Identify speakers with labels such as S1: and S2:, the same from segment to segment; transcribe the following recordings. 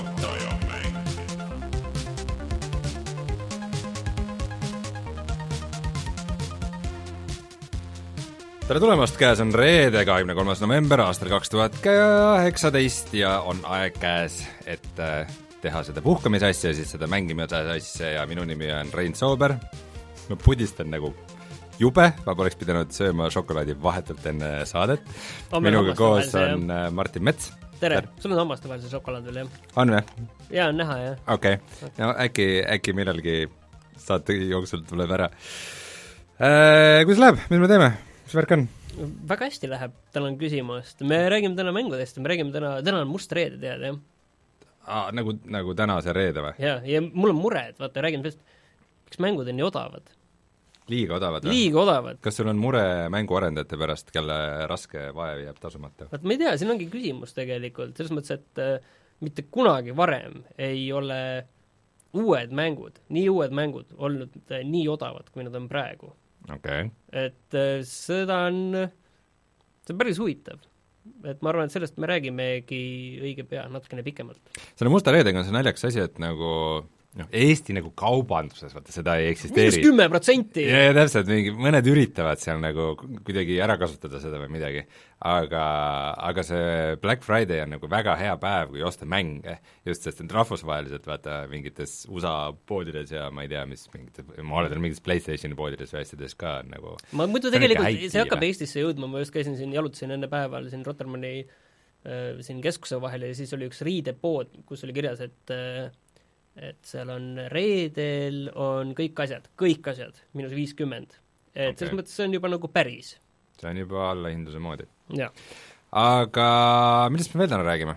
S1: juhatajamäng.
S2: tere tulemast, käes on reede, kahekümne kolmas november aastal kaks tuhat kaheksateist ja on aeg käes, et äh, teha seda puhkamise asja, siis seda mängimise asja ja minu nimi on Rein Soober. ma pudistan nagu jube, ma poleks pidanud sööma šokolaadi vahetult enne saadet. Minuga koos on äh, Martin Mets.
S3: tere, sul on hammaste vahel see šokolaad veel, jah?
S2: on või?
S3: jaa, on näha, jah.
S2: okei okay., no äkki, äkki millalgi saate jooksul tuleb ära äh,. kuidas läheb, mis me teeme, mis värk on?
S3: väga hästi läheb, tänan küsimast. me räägime täna mängudest ja me räägime täna, täna on must reede, tead, jah?
S2: Aa, nagu, nagu tänase reede või?
S3: jaa, ja mul on mure, et vaata, räägime sellest, miks mängud on nii odavad.
S2: Liiga odavad või?
S3: liiga odavad.
S2: kas sul on mure mänguarendajate pärast, kelle raske vaev jääb tasumata?
S3: vaat ma ei tea, siin ongi küsimus tegelikult, selles mõttes, et äh, mitte kunagi varem ei ole uued mängud, nii uued mängud olnud äh, nii odavad, kui nad on praegu.
S2: okei okay.,
S3: et äh, seda on, see on päris huvitav. et ma arvan, et sellest me räägimegi õige pea, natukene pikemalt.
S2: selle Musta reedega on see naljakas asi, et nagu noh, Eesti nagu kaubanduses, vaata seda ei eksisteeri.
S3: kümme protsenti
S2: ja, ja täpselt, mingi mõned üritavad seal nagu kuidagi ära kasutada seda või midagi, aga, aga see Black Friday on nagu väga hea päev, kui osta mänge, just sest et rahvusvaheliselt vaata mingites USA poodides ja ma ei tea, mis mingites, ma olen mingites PlayStationi poodides või asjades ka on nagu
S3: ma muidu
S2: See
S3: tegelikult
S2: häid
S3: see hakkab. Eestisse jõudma, ma just käisin siin, jalutasin enne päeval siin Rotermanni äh, siin keskuse vahel ja siis oli üks riidepood, kus oli kirjas, et äh, et seal on reedel on kõik asjad, kõik asjad, miinus viiskümmend. et selles
S2: Okei.
S3: mõttes see on juba nagu päris,
S2: see on juba allahindluse moodi. aga millest me veel täna räägime?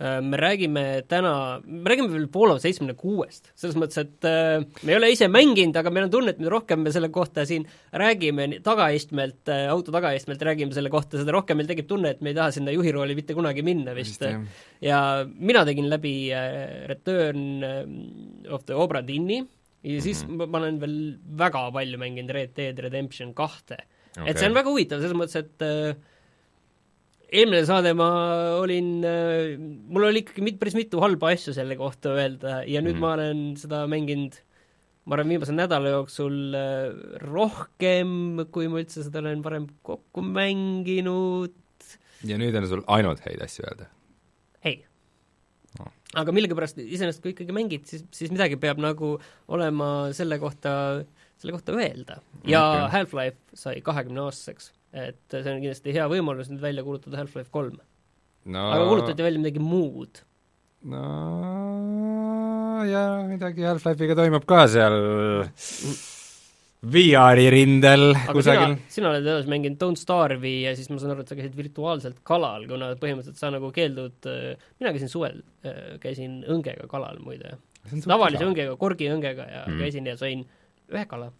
S3: Äh, me räägime täna, me räägime veel Fallout seitsmekümne kuuest, selles mõttes, et äh, me ei ole ise mänginud, aga meil on tunne, et mida rohkem me selle kohta siin räägime tagaistmelt äh,, auto tagaistmelt räägime selle kohta, seda rohkem meil tekib tunne, et me ei taha sinna juhirooli mitte kunagi minna vist, ja mina tegin läbi Return of the Obra Dini ja siis mm -hmm. ma olen veel väga palju mänginud Red Dead Redemption kahte okay.. et see on väga huvitav, selles mõttes, et äh, eelmine saade ma olin, mul oli ikkagi mit, päris mitu halba asju selle kohta öelda ja nüüd
S2: Mhm.
S3: mm. ma olen seda mänginud ma arvan, viimase nädala jooksul äh, rohkem, kui ma üldse seda olen varem kokku mänginud,
S2: ja nüüd on sul ainult häid asju öelda?
S3: ei
S2: No.
S3: aga millegipärast iseenesest kui ikkagi mängid, siis, siis midagi peab nagu olema selle kohta, selle kohta öelda. ja okay. Half-Life sai kahekümne aastaseks, et see on kindlasti hea võimalus nüüd välja kuulutada Half-Life kolm
S2: no
S3: aga kuulutati välja midagi muud.
S2: no ja midagi Half-Life'iga toimub ka seal VR-i rindel
S3: aga
S2: kusagil
S3: sina, oled edasi mänginud Don't Starve'i ja siis ma saan aru, et sa käisid virtuaalselt kalal, kuna põhimõtteliselt sa nagu keeldud, mina käisin suvel, käisin õngega kalal muide. tavalise. õngega, korgiõngega ja mm. käisin ja sõin ühe kala,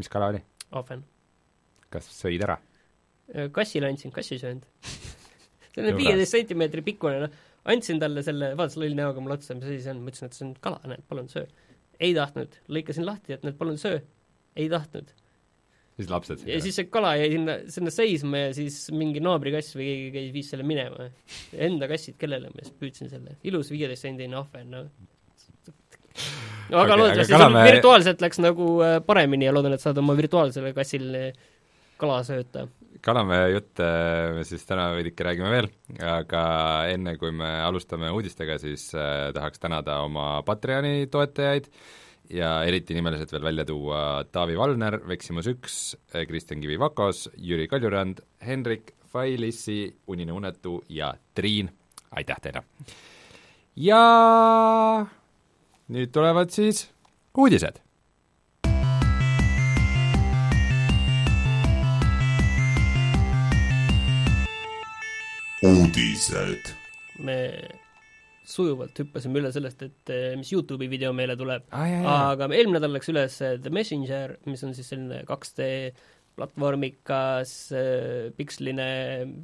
S2: mis kala oli?
S3: ahven.
S2: kas sõid ära?
S3: Kassile andsin, kass ei söönud. see on viieteist sentimeetri pikkune, noh, andsin talle selle, vaatas loll näoga mulle otsa, mis asi see on, ma ütlesin, et see on kala, näed, palun söö. ei tahtnud, lõikasin lahti, et näed, palun söö. ei tahtnud.
S2: siis lapsed
S3: ja siis see kala jäi sinna, sinna seisma ja siis mingi naabrikass või keegi käis, viis selle minema. Enda kassid kellele, ma siis püüdsin selle. ilus viieteistsendine ahven, noh. no aga okay, loodetavasti sul
S2: kalame-
S3: virtuaalselt läks nagu äh, paremini ja loodan, et saad oma virtuaalsele kassile kala sööta.
S2: Kalamäe jutte me siis täna veidike räägime veel, aga enne kui me alustame uudistega, siis äh, tahaks tänada oma Patreoni toetajaid ja eriti nimeliselt veel välja tuua Taavi Valner, Veksimus üks, Kristjan Kivi-Vakos, Jüri Kaljurand, Henrik, Failissi, Unine Unetu ja Triin, aitäh teile! ja nüüd tulevad siis uudised
S1: uudised.
S3: me sujuvalt hüppasime üle sellest, et eh, mis Youtube'i video meile tuleb,
S2: ah,
S3: aga eelmine nädal läks üles eh, The Messenger, mis on siis selline 2D platvormikas äh, piksline,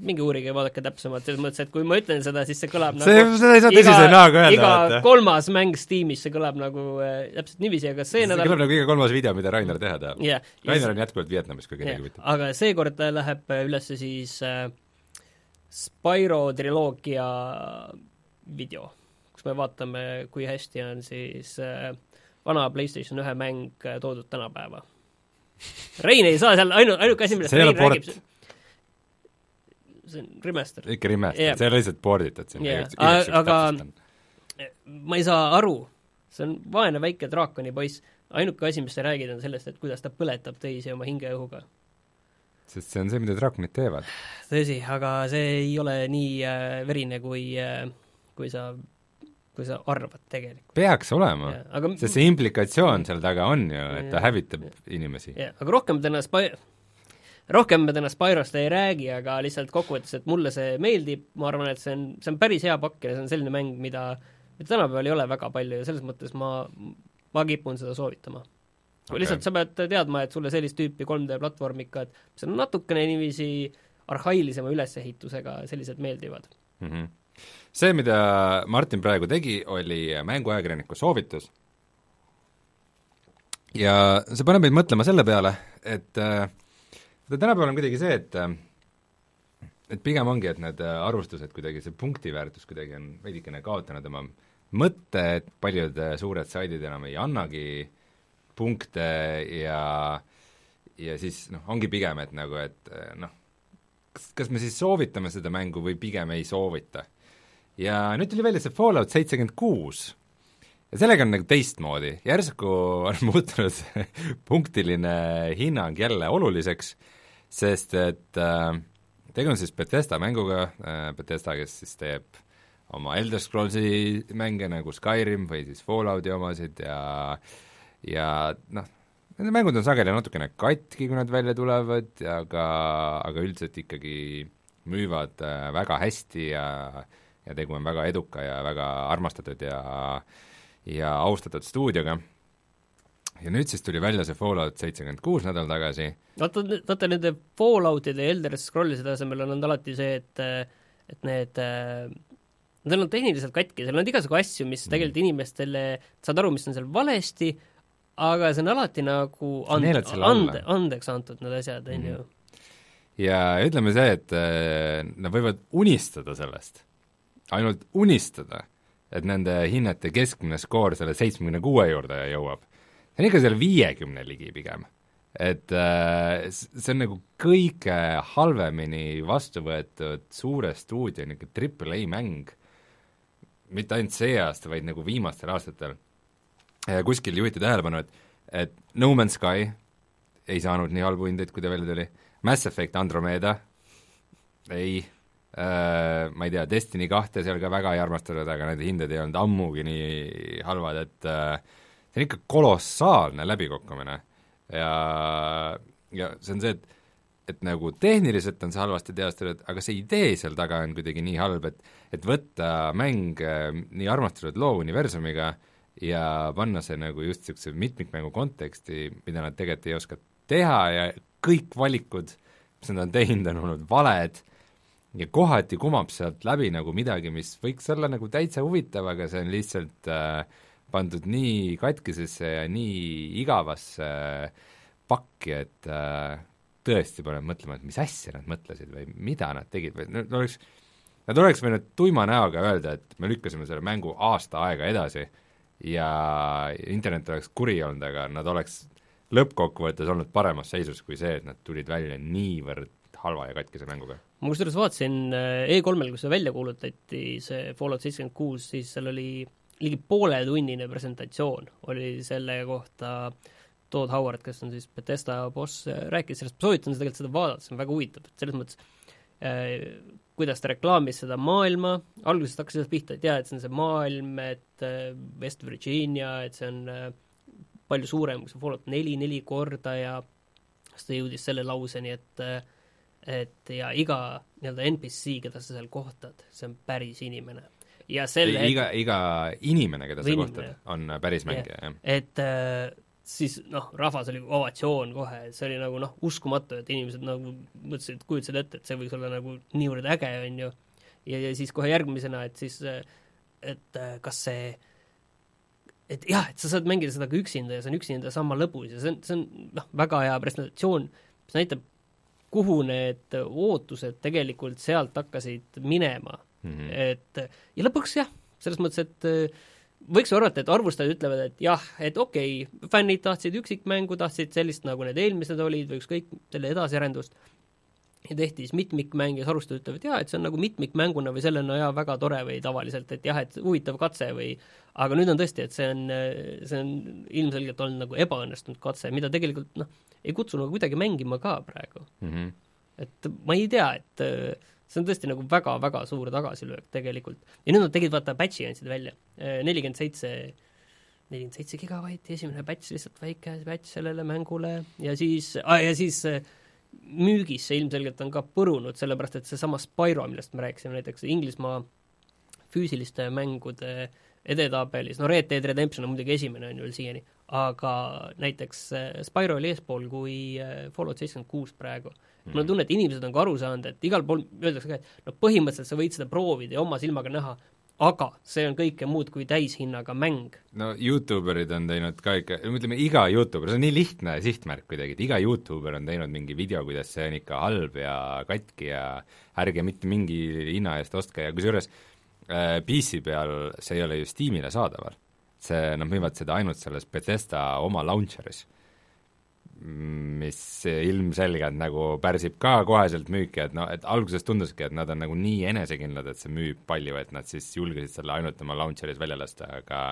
S3: minge uurige ja vaadake täpsemalt, selles mõttes, et kui ma ütlen seda, siis see kõlab
S2: see,
S3: nagu
S2: seda ei saa tõsise näoga öelda,
S3: iga
S2: vaata.
S3: kolmas mäng Steamis, see kõlab nagu äh, täpselt niiviisi, aga see
S2: see
S3: nädal
S2: kõlab nagu iga kolmas video, mida Rainer teha tahab.
S3: jah,
S2: Rainer on jätkuvalt Vietnamis, kui kedagi huvitab.
S3: aga seekord läheb üles siis äh, Spyro triloogia video. kus me vaatame, kui hästi on siis äh, vana PlayStation ühe mäng äh, toodud tänapäeva. Rein ei saa seal, ainu-, ainuke asi, millest Rein räägib, see on remaster.
S2: ikka remaster yeah., see ole lihtsalt porditud sinna
S3: yeah., aga ma ei saa aru, see on vaene väike draakoni poiss, ainuke asi, mis sa räägid, on sellest, et kuidas ta põletab teisi oma hingeõhuga.
S2: Sest see on see, mida draakonid teevad.
S3: tõsi, aga see ei ole nii äh, verine, kui äh,, kui sa kui sa arvad tegelikult.
S2: peaks olema, aga... sest see implikatsioon seal taga on ju, et ta hävitab inimesi.
S3: jah, aga rohkem täna Spy-, rohkem me täna Spyrost ei räägi, aga lihtsalt kokkuvõttes, et mulle see meeldib, ma arvan, et see on, see on päris hea pakk ja see on selline mäng, mida, mida tänapäeval ei ole väga palju ja selles mõttes ma, ma kipun seda soovitama okay.. lihtsalt sa pead teadma, et sulle sellist tüüpi 3D platvormikad, mis on natukene niiviisi arhailisema ülesehitusega, sellised meeldivad.
S2: Mm. -hmm see, mida Martin praegu tegi, oli mänguajakirjaniku soovitus. Ja see paneb meid mõtlema selle peale, et äh, tänapäeval on kuidagi see, et äh, et pigem ongi, et need äh, arvustused kuidagi, see punktiväärtus kuidagi on veidikene kaotanud oma mõtte, et paljud äh, suured saidid enam ei annagi punkte ja ja siis noh, ongi pigem, et nagu, et äh, noh, kas, kas me siis soovitame seda mängu või pigem ei soovita. Ja nüüd tuli välja see Fallout seitsekümmend kuus. Ja sellega on nagu teistmoodi, järsku on muutunud punktiline hinnang jälle oluliseks, sest et äh, tegu on siis Bethesda mänguga äh,, Bethesda, kes siis teeb oma Elder Scrollsi mänge nagu Skyrim või siis Fallouti omasid ja ja noh, nende mängud on sageli natukene katki, kui nad välja tulevad, aga, aga üldiselt ikkagi müüvad äh, väga hästi ja äh, ja tegu on väga eduka ja väga armastatud ja ja austatud stuudioga. ja nüüd siis tuli välja see Fallout seitsekümmend kuus nädal tagasi.
S3: vaata, vaata nende Falloutide ja Elder Scrollide asemel on olnud alati see, et et need Nad on tehniliselt katki, seal on igasugu asju, mis mm. tegelikult inimestele, saad aru, mis on seal valesti, aga see on alati nagu and-, ande, andeks antud, need asjad, on ju.
S2: Mhm. ja ütleme see, et äh, nad võivad unistada sellest ainult unistada, et nende hinnete keskmine skoor selle seitsmekümne kuue juurde jõuab. see on ikka seal viiekümne ligi pigem. et äh, see on nagu kõige halvemini vastu võetud suure stuudio niisugune triple A mäng, mitte ainult see aasta, vaid nagu viimastel aastatel. Kuskil juhiti tähelepanu, et et No Man's Sky ei saanud nii halbu hindeid, kui ta välja tuli, Mass Effect Andromeda ei Äh, ma ei tea, Destiny kahte seal ka väga ei armastatud, aga need hinded ei olnud ammugi nii halvad, et äh, see on ikka kolossaalne läbikukkumine. ja, ja see on see, et et nagu tehniliselt on see halvasti teostatud, aga see idee seal taga on kuidagi nii halb, et et võtta mäng äh, nii armastatud loovuniversumiga ja panna see nagu just niisuguse mitmikmängu konteksti, mida nad tegelikult ei oska teha ja kõik valikud, mis nad on teinud, on olnud valed ja kohati kumab sealt läbi nagu midagi, mis võiks olla nagu täitsa huvitav, aga see on lihtsalt äh, pandud nii katkisesse ja nii igavasse äh, pakki, et äh, tõesti paneb mõtlema, et mis asja nad mõtlesid või mida nad tegid või nad oleks, nad oleks võinud tuima näoga öelda, et me lükkasime selle mängu aasta aega edasi ja internet oleks kuri olnud, aga nad oleks lõppkokkuvõttes olnud paremas seisus kui see, et nad tulid välja niivõrd halva ja katkise mänguga.
S3: ma kusjuures vaatasin äh, E3-l, kus see välja kuulutati, see Fallout seitsekümmend kuus, siis seal oli ligi pooletunnine presentatsioon oli selle kohta Todd Howard, kes on siis Bethesda boss, rääkis sellest, ma soovitan seda tegelikult seda vaadata, see on väga huvitav, et selles mõttes äh, kuidas ta reklaamis seda maailma, alguses hakkas sellest pihta, et jaa, et see on see maailm, et äh, West Virginia, et see on äh, palju suurem kui see Fallout neli, neli korda ja siis ta jõudis selle lauseni, et äh, et ja iga nii-öelda NPC, keda sa seal kohtad, see on päris inimene. ja selle
S2: iga, iga inimene, keda sa kohtad, on päris mängija, jah.
S3: et äh, siis noh, rahvas oli ovatsioon kohe, see oli nagu noh, uskumatu, et inimesed nagu mõtlesid, kujutasid ette, et see võiks olla nagu niivõrd äge, on ju, ja, ja siis kohe järgmisena, et siis et äh, kas see et jah, et sa saad mängida seda ka üksinda ja see on üksinda sama lõbus ja see on, see on noh, väga hea presentatsioon, mis näitab kuhu need ootused tegelikult sealt hakkasid minema mm. -hmm. et ja lõpuks jah, selles mõttes, et äh, võiks arvata, et arvustajad ütlevad, et jah, et okei okay,, fännid tahtsid üksikmängu, tahtsid sellist, nagu need eelmised olid või ükskõik, selle edasiarendust, ja tehti siis mitmikmäng ja arvustajad ütlevad jaa, et see on nagu mitmikmänguna või sellena jaa, väga tore või tavaliselt, et jah, et huvitav katse või aga nüüd on tõesti, et see on, see on ilmselgelt olnud nagu ebaõnnestunud katse, mida tegelikult noh, ei kutsu nagu kuidagi mängima ka praegu
S2: mm. -hmm.
S3: et ma ei tea, et see on tõesti nagu väga-väga suur tagasilöök tegelikult. ja nüüd nad tegid, vaata, batch'i andsid välja, nelikümmend seitse nelikümmend seitse gigabaiti, esimene batch, lihtsalt väike batch sellele mängule. Ja siis ah,, ja siis müügis see ilmselgelt on ka põrunud, sellepärast et seesama Spyro, millest me rääkisime, näiteks Inglismaa füüsiliste mängude edetabelis, no Red Dead Redemption on muidugi esimene, on ju veel siiani, aga näiteks äh, Spyro oli eespool kui äh, Fallout seitsekümmend kuus praegu mm.. mul on tunne, et inimesed on ka aru saanud, et igal pool öeldakse ka, et no põhimõtteliselt sa võid seda proovida ja oma silmaga näha, aga see on kõike muud kui täishinnaga mäng.
S2: no Youtuberid on teinud ka ikka, ütleme iga Youtuber, see on nii lihtne sihtmärk kuidagi, et iga Youtuber on teinud mingi video, kuidas see on ikka halb ja katki ja ärge mitte mingi hinna eest ostke ja kusjuures äh, PC peal see ei ole ju Steamile saadaval. See, nad müüvad seda ainult selles Bethesda oma launcher'is mis ilmselgelt nagu pärsib ka koheselt müüki, et noh, et alguses tunduski, et nad on nagu nii enesekindlad, et see müüb palju, et nad siis julgesid selle ainult oma launcher'is välja lasta, aga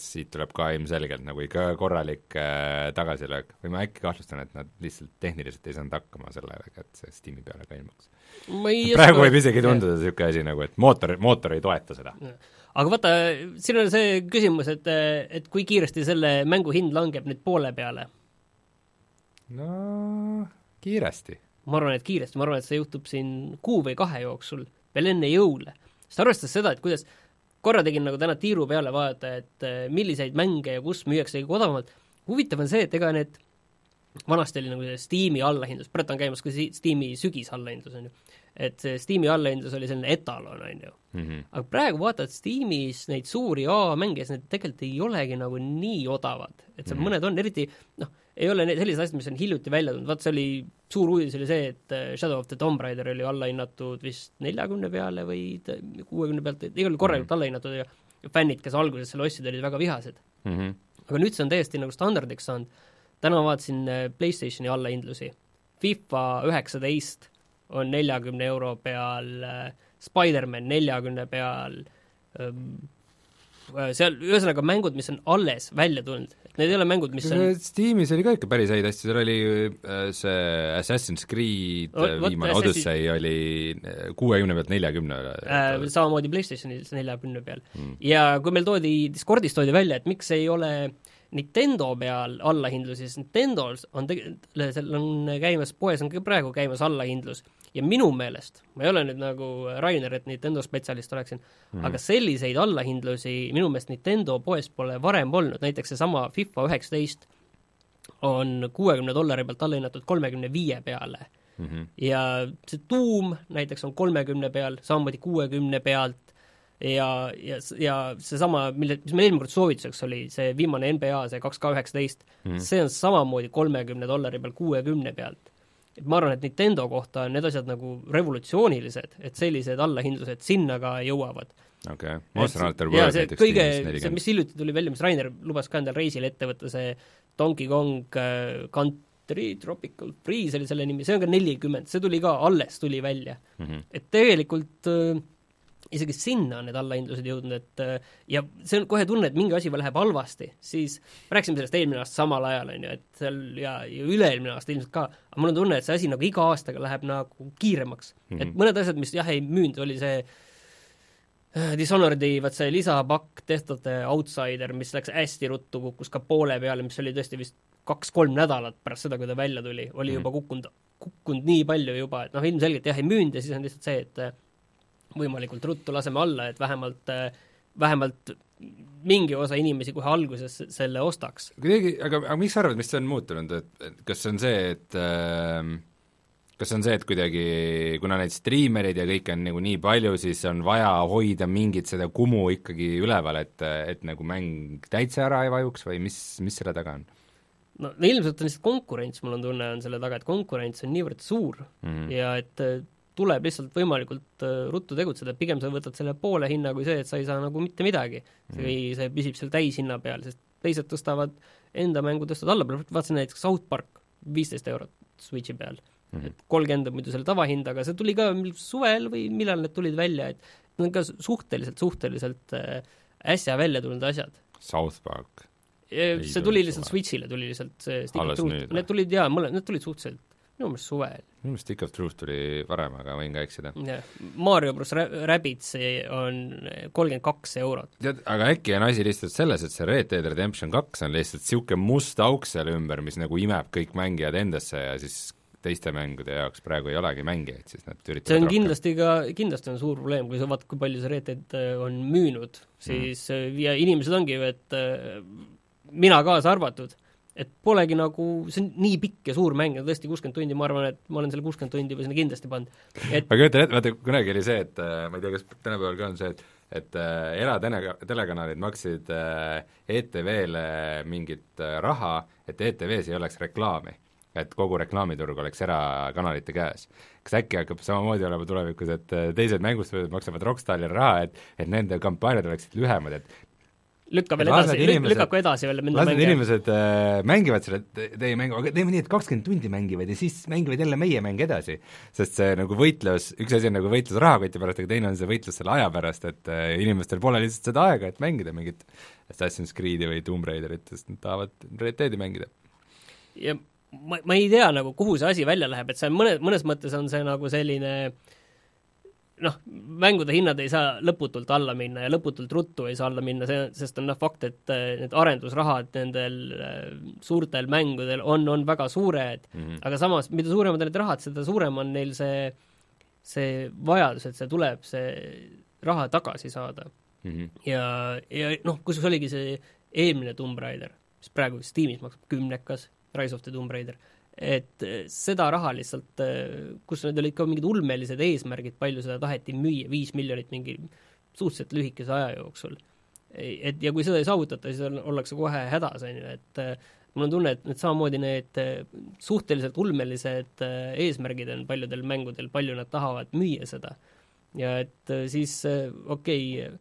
S2: siit tuleb ka ilmselgelt nagu ikka korralik äh, tagasilöök või ma äkki kahtlustan, et nad lihtsalt tehniliselt ei saanud hakkama sellega, et see Steam'i peale ka ilmuks. praegu võib isegi tunduda niisugune asi nagu, et mootor, mootor ei toeta seda.
S3: Aga vaata, siin on see küsimus, et, et kui kiiresti selle mängu hind langeb nüüd poole peale
S2: no kiiresti.
S3: ma arvan, et kiiresti, ma arvan, et see juhtub siin kuu või kahe jooksul, veel enne jõule. sest arvestades seda, et kuidas korra tegin nagu täna tiiru peale vaadata, et eh, milliseid mänge ja kus müüakse kõige odavamalt, huvitav on see, et ega need vanasti oli nagu see Steam'i allahindlus, praegu on käimas ka Steam'i sügisallahindlus, on ju. Et see Steam'i allahindlus oli selline etalon, on ju
S2: mm. -hmm.
S3: aga praegu vaatad Steam'is neid suuri A-mänge, siis need tegelikult ei olegi nagu nii odavad. et seal mm -hmm. mõned on, eriti noh, ei ole need sellised asjad, mis on hiljuti välja tulnud, vaat see oli, suur uudis oli see, et äh, Shadow of the Tomb Raider oli allahinnatud vist neljakümne peale või kuuekümne pealt, igal juhul korralikult mm -hmm. allahinnatud ja fännid, kes alguses selle ostsid, olid väga vihased
S2: mm. -hmm.
S3: aga nüüd see on täiesti nagu standardiks saanud, täna ma vaatasin äh, PlayStationi allahindlusi, FIFA üheksateist on neljakümne euro peal, äh, Spider-man neljakümne peal, ähm, seal ühesõnaga mängud, mis on alles välja tulnud, Need ei ole mängud, mis on
S2: Steamis oli ka ikka päris häid asju, seal oli äh, see Assassin's Creed o, viimane Odyssey oli äh, kuuekümne pealt neljakümne
S3: äh,. Samamoodi PlayStationis neljakümne peal. Mm.. ja kui meil toodi, Discordis toodi välja, et miks ei ole Nintendo peal allahindlusi, siis Nintendo's on tegelikult, seal on käimas, poes on ka praegu käimas allahindlus ja minu meelest, ma ei ole nüüd nagu Rainer, et Nintendo spetsialist oleksin mm, aga selliseid allahindlusi minu meelest Nintendo poes pole varem olnud, näiteks seesama FIFA üheksateist on kuuekümne dollari pealt allahinnatud kolmekümne viie peale
S2: mm. -hmm.
S3: ja see Doom näiteks on kolmekümne peal, samamoodi kuuekümne pealt ja, ja, ja seesama, mille, mis meil eelmine kord soovituseks oli, see viimane NBA, see kaks K üheksateist,
S2: Mhm.
S3: see on samamoodi kolmekümne dollari peal, kuuekümne pealt et ma arvan, et Nintendo kohta on need asjad nagu revolutsioonilised, et sellised allahindlused sinna ka jõuavad.
S2: okei okay., Monster Hunter World
S3: näiteks kõige, see, mis hiljuti tuli välja, mis Rainer lubas ka endal reisil ette võtta, see Donkey Kong uh, Country Tropical Freeze oli selle nimi, see on ka nelikümmend, see tuli ka, alles tuli välja
S2: mm. -hmm.
S3: et tegelikult uh, isegi sinna on need allahindlused jõudnud, et äh, ja see on kohe tunne, et mingi asi läheb halvasti, siis rääkisime sellest eelmine aasta samal ajal, on ju, et seal ja, ja üle-eelmine aasta ilmselt ka, aga mul on tunne, et see asi nagu iga aastaga läheb nagu kiiremaks mm. -hmm. et mõned asjad, mis jah, ei müünud, oli see äh, Dishonored'i vaat see lisapakk, of the Outsider, mis läks hästi ruttu, kukkus ka poole peale, mis oli tõesti vist kaks-kolm nädalat pärast seda, kui ta välja tuli, oli mm -hmm. juba kukkunud, kukkunud nii palju juba, et noh, ilmselgelt jah, ei müünud ja siis on lihtsalt see, et võimalikult ruttu laseme alla, et vähemalt, vähemalt mingi osa inimesi kohe alguses selle ostaks.
S2: kuidagi, aga, aga miks sa arvad, mis see on muutunud, et, kas see on see, et äh, kas see on see, et kuidagi, kuna neid striimereid ja kõike on nagu nii palju, siis on vaja hoida mingit seda kumu ikkagi üleval, et, et nagu mäng täitsa ära ei vajuks või mis, mis selle taga on?
S3: no ilmselt on lihtsalt konkurents, mul on tunne, on selle taga, et konkurents on niivõrd suur
S2: mm -hmm.
S3: ja et tuleb lihtsalt võimalikult äh, ruttu tegutseda, pigem sa võtad selle poole hinna kui see, et sa ei saa nagu mitte midagi. või mm. see püsib seal täishinna peal, sest teised tõstavad enda mängu tõstavad allapoole, vaatasin näiteks South Park, viisteist eurot Switchi peal mm. -hmm. et kolmkümmend on muidu selle tavahind, aga see tuli ka suvel või millal need tulid välja, et need on ka suhteliselt, suhteliselt äh, äsja välja tulnud asjad.
S2: South Park?
S3: see tuli lihtsalt Switchile, tuli lihtsalt see of Truth, need tulid jaa, mõle-, need tulid suhteliselt minu meelest suvel.
S2: minu meelest Stick of Truth tuli varem, aga võin ka eksida.
S3: jah, Mario pluss Rabbids on kolmkümmend kaks eurot.
S2: tead, aga äkki on asi lihtsalt selles, et see Red Dead Redemption kaks on lihtsalt niisugune must auk seal ümber, mis nagu imeb kõik mängijad endasse ja siis teiste mängude jaoks praegu ei olegi mängijaid, siis nad üritavad
S3: see on rohkem. kindlasti ka, kindlasti on suur probleem, kui sa vaatad, kui palju see Red Dead äh, on müünud, siis mm. ja inimesed ongi ju, et äh, mina kaasa arvatud, et polegi nagu, see on nii pikk ja suur mäng tõesti kuuskümmend tundi, ma arvan, et ma olen selle kuuskümmend tundi või sinna kindlasti pannud,
S2: et ma kujutan ette, vaata kunagi oli see, et ma ei tea, kas tänapäeval ka on see, et et äh, eratele-, telekanalid maksid äh, ETV-le mingit äh, raha, et ETV-s ei oleks reklaami et kogu reklaamiturg oleks erakanalite käes. kas äkki hakkab samamoodi olema tulevikus, et äh, teised mängustused maksavad Rockstarile raha, et et nende kampaaniad oleksid lühemad, et
S3: lükka veel edasi, lükaku edasi veel
S2: las need inimesed äh, mängivad selle teie mängu, aga teeme nii, et kakskümmend tundi mängivad ja siis mängivad jälle meie mänge edasi. sest see nagu võitlus, üks asi on nagu võitlus rahakoti pärast, aga teine on see võitlus selle aja pärast, et äh, inimestel pole lihtsalt seda aega, et mängida mingit Assassin's Creed'i või Tomb Raiderit, sest nad tahavad Red Deadi mängida.
S3: ja ma, ma ei tea nagu, kuhu see asi välja läheb, et see on mõne, mõnes mõttes on see nagu selline noh, mängude hinnad ei saa lõputult alla minna ja lõputult ruttu ei saa alla minna, see, sest on noh, fakt, et äh, need arendusrahad nendel äh, suurtel mängudel on, on väga suured mm, -hmm. aga samas, mida suuremad on need rahad, seda suurem on neil see, see vajadus, et see tuleb, see raha tagasi saada mm. -hmm. ja, ja noh, kusjuures oligi see eelmine Tomb Raider, mis praegu Steamis maksab kümnekas Rise of the Tomb Raider, et eh, seda raha lihtsalt, eh, kus need olid ka mingid ulmelised eesmärgid, palju seda taheti müüa, viis miljonit mingi suhteliselt lühikese aja jooksul. et ja kui seda ei saavutata, siis on, ollakse kohe hädas, on ju, et eh, mul on tunne, et need samamoodi need suhteliselt ulmelised eesmärgid on paljudel mängudel, palju nad tahavad müüa seda. ja et siis okei okay,,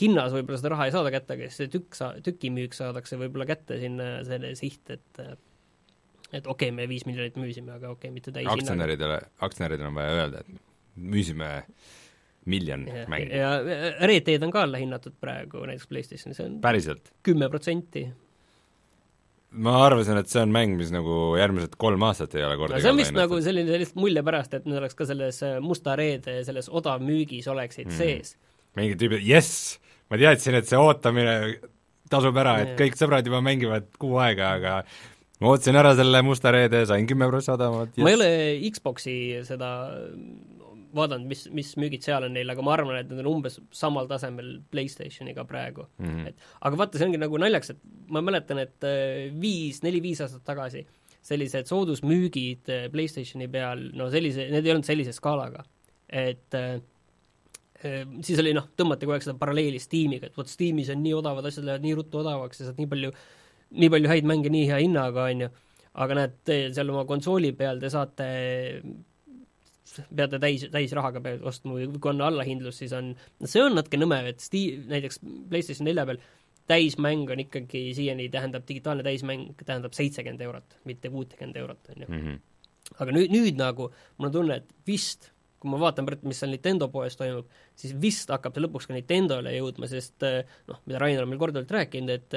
S3: hinnas võib-olla seda raha ei saada kätte, aga siis see tükk sa-, tükimüük saadakse võib-olla kätte sinna selle siht, et et okei okay,, me viis miljonit müüsime, aga okei okay,, mitte täishinnaga.
S2: aktsionäridele, aktsionäridele on vaja öelda, et müüsime miljon ja, mängu.
S3: ja Red Dead on ka allahinnatud praegu näiteks PlayStationis, see on
S2: päriselt?
S3: kümme protsenti.
S2: ma arvasin, et see on mäng, mis nagu järgmised kolm aastat ei ole kordagi
S3: no, see on vist nagu selline, sellist mulje pärast, et need oleks ka selles äh, musta reede selles odavmüügis oleksid mm. sees.
S2: mingid tüübid, jess, ma teadsin, et see ootamine tasub ära, et kõik sõbrad juba mängivad kuu aega, aga ma ootasin ära selle musta reede, sain kümme prossa odavamat
S3: yes.. ma ei ole Xboxi seda vaadanud, mis, mis müügid seal on neil, aga ma arvan, et need on umbes samal tasemel PlayStationiga praegu mm. -hmm. et aga vaata, see ongi nagu naljakas, et ma mäletan, et äh, viis, neli-viis aastat tagasi sellised soodusmüügid äh, PlayStationi peal, no sellise, need ei olnud sellise skaalaga. et äh, siis oli noh, tõmmati kogu aeg seda paralleeli Steamiga, et vot Steamis on nii odavad asjad, lähevad nii ruttu odavaks ja saad nii palju nii palju häid mänge nii hea hinnaga, on ju, aga näed, seal oma konsooli peal te saate peate täis, täisrahaga peale ostma või kui on allahindlus, siis on, no see on natuke nõme, et Steam, näiteks PlayStation nelja peal täismäng on ikkagi siiani, tähendab, digitaalne täismäng tähendab seitsekümmend eurot, mitte kuutekümmend eurot, on ju. Mhm. aga nüüd, nüüd nagu mul on tunne, et vist kui ma vaatan praegu, mis seal Nintendo poes toimub, siis vist hakkab see lõpuks ka Nintendole jõudma, sest noh, mida Rainer on meil korduvalt rääkinud, et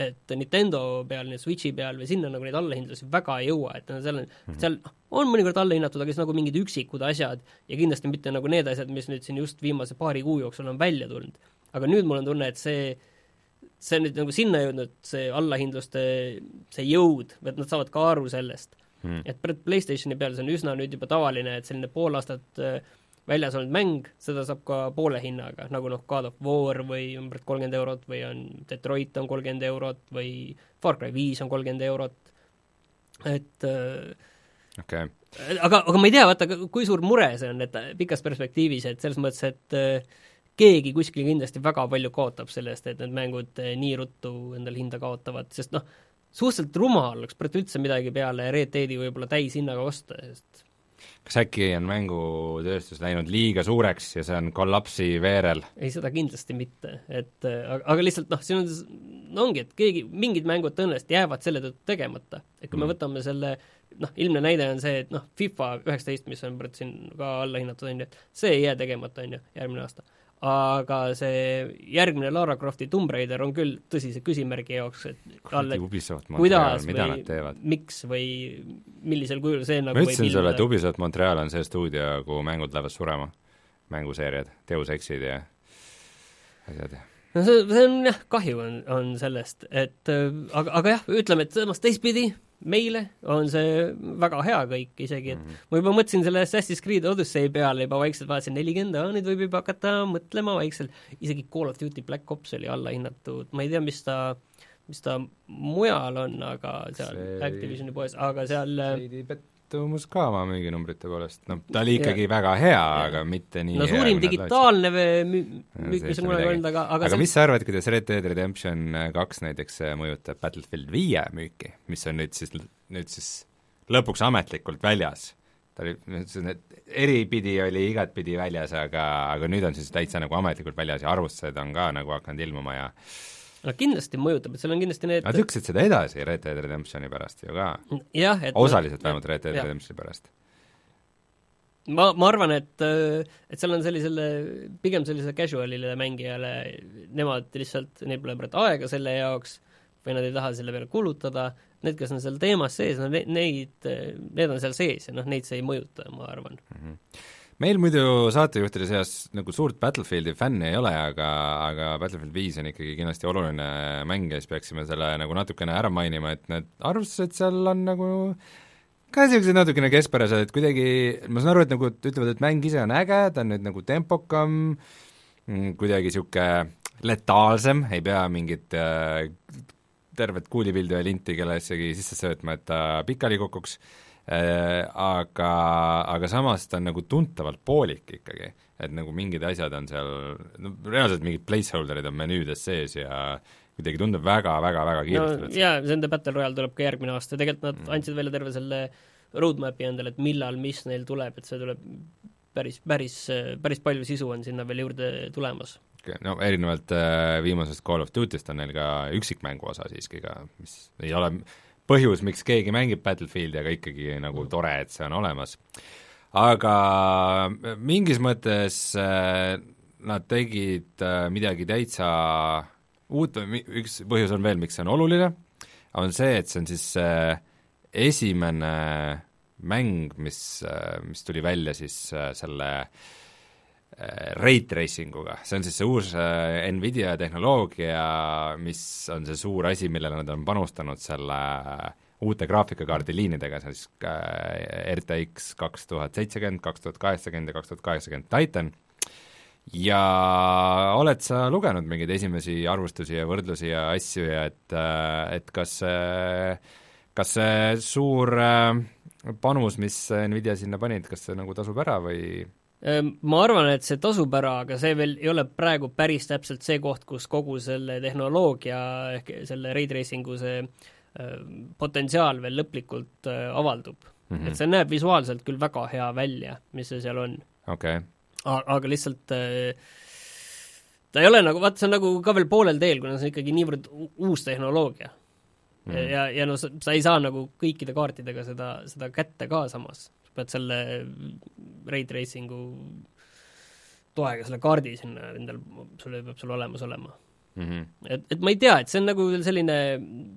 S3: et Nintendo peal, Switchi peal või sinna nagu neid allahindlusi väga ei jõua, et seal on -hmm. seal on mõnikord allahinnatud, aga siis nagu mingid üksikud asjad ja kindlasti mitte nagu need asjad, mis nüüd siin just viimase paari kuu jooksul on välja tulnud. aga nüüd mul on tunne, et see, see on nüüd nagu sinna jõudnud, see allahindluste, see jõud, et nad saavad ka aru sellest mm. et PlayStationi peal see on üsna nüüd juba tavaline, et selline pool aastat äh, väljas olnud mäng, seda saab ka poole hinnaga, nagu noh, God of War või umbes kolmkümmend eurot või on Detroit on kolmkümmend eurot või Far Cry viis on kolmkümmend eurot, et äh,
S2: okay.
S3: aga, aga ma ei tea, vaata, kui suur mure see on, et pikas perspektiivis, et selles mõttes, et äh, keegi kuskil kindlasti väga palju kaotab sellest, et need mängud äh, nii ruttu endale hinda kaotavad, sest noh, suhteliselt rumal oleks praegu üldse midagi peale Red Deadi võib-olla täishinnaga osta, sest
S2: kas äkki on mängutööstus läinud liiga suureks ja see on kollapsi veerel?
S3: ei, seda kindlasti mitte, et aga, aga lihtsalt noh, siin on, no ongi, et keegi, mingid mängud tõenäoliselt jäävad selle tõttu tegemata. et kui mm. me võtame selle noh, ilmne näide on see, et noh, FIFA üheksateist, mis on siin ka alla hinnatud, on ju, et see ei jää tegemata, on ju, järgmine aasta aga see järgmine Lara Crofti Tomb Raider on küll tõsise küsimärgi jaoks, et
S2: talle kuidas või
S3: miks või millisel kujul see nagu
S2: ma ütlesin sulle, et Ubisoft Montreal on see stuudio, kuhu mängud lähevad surema, mänguseeriad, Deus Exid ja asjad
S3: no see, see on jah, kahju on, on sellest, et aga, aga jah, ütleme, et samas teistpidi, meile on see väga hea kõik isegi, et mm -hmm. ma juba mõtlesin selle Assassin's Creed Odyssey peale juba vaikselt, vaatasin nelikümmend, nüüd võib juba hakata mõtlema vaikselt, isegi Call of Duty Black Ops oli allahinnatud, ma ei tea, mis ta mis ta mujal on, aga seal see... Activisioni poes, aga seal
S2: veidi pettumus ka oma müüginumbrite poolest, noh, ta oli ikkagi ja. väga hea, aga mitte nii
S3: no suurim digitaalne müük, mis on kunagi olnud, aga,
S2: aga aga see... mis sa arvad, kuidas Red Dead Redemption kaks näiteks äh, mõjutab Battlefield viie müüki, mis on nüüd siis, nüüd siis lõpuks ametlikult väljas? ta oli, eripidi oli igatpidi väljas, aga, aga nüüd on siis täitsa nagu ametlikult väljas ja arvustused on ka nagu hakanud ilmuma ja
S3: no kindlasti mõjutab, et seal on kindlasti need
S2: Nad lükkasid seda edasi Red Dead Redemptioni pärast ju ka. osaliselt no, vähemalt Red Dead Redemptioni pärast.
S3: ma, ma arvan, et, et seal on sellisele, pigem sellisele casual'ile mängijale, nemad lihtsalt, neil pole praegu aega selle jaoks või nad ei taha selle peale kulutada, need, kes on seal teemas sees, no neid, need on seal sees ja noh, neid see ei mõjuta, ma arvan mm.
S2: -hmm meil muidu saatejuhtide seas nagu suurt Battlefieldi fänni ei ole, aga, aga Battlefield viis on ikkagi kindlasti oluline mäng ja siis peaksime selle nagu natukene ära mainima, et need arvustused seal on nagu ka niisugused natukene keskpärased, et kuidagi, ma saan aru, et nagu ütlevad, et mäng ise on äge, ta on nüüd nagu tempokam, mm, kuidagi niisugune letaalsem, ei pea mingit äh, tervet kuulipildu ja linti kellessegi sisse söötma, et ta pikali kukuks. Äh, aga, aga samas ta on nagu tuntavalt poolik ikkagi, et nagu mingid asjad on seal, no reaalselt mingid placeholder'id on menüüdes sees ja kuidagi tundub väga, väga, väga kiiresti
S3: no, jaa, nende Battle Royale tuleb ka järgmine aasta, tegelikult nad mm. andsid välja terve selle roadmap'i endale, et millal, mis neil tuleb, et see tuleb päris, päris, päris palju sisu on sinna veel juurde tulemas.
S2: No erinevalt äh, viimasest Call of Duty'st on neil ka üksikmängu osa siiski ka, mis ei ole põhjus, miks keegi mängib Battlefieldi, aga ikkagi nagu tore, et see on olemas. aga mingis mõttes äh, nad tegid äh, midagi täitsa uut, üks põhjus on veel, miks see on oluline, on see, et see on siis äh, esimene mäng, mis mis tuli välja siis selle Äh, rate tracing uga, see on siis see uus äh, Nvidia tehnoloogia, mis on see suur asi, millele nad on panustanud selle äh, uute graafikakaardi liinidega, see on siis RTX kaks tuhat seitsekümmend, kaks tuhat kaheksakümmend ja kaks tuhat kaheksakümmend Titan, ja oled sa lugenud mingeid esimesi arvustusi ja võrdlusi ja asju ja et, et kas see, kas see suur panus, mis Nvidia sinna panid, kas see nagu tasub ära või
S3: ma arvan, et see tasub ära, aga see veel ei ole praegu päris täpselt see koht, kus kogu selle tehnoloogia ehk selle ray tracing'u see ehm, potentsiaal veel lõplikult äh, avaldub mm. -hmm. et see näeb visuaalselt küll väga hea välja, mis see seal on
S2: okay..
S3: aga lihtsalt ta ei ole nagu, vaata, see on nagu ka veel poolel teel, kuna see on ikkagi niivõrd uus tehnoloogia mm. -hmm. ja, ja noh, sa, sa ei saa nagu kõikide kaartidega seda, seda kätte ka samas pead selle ray tracing'u toega selle kaardi sinna endal, sul peab sul olemas olema mm. -hmm. et, et ma ei tea, et see on nagu selline,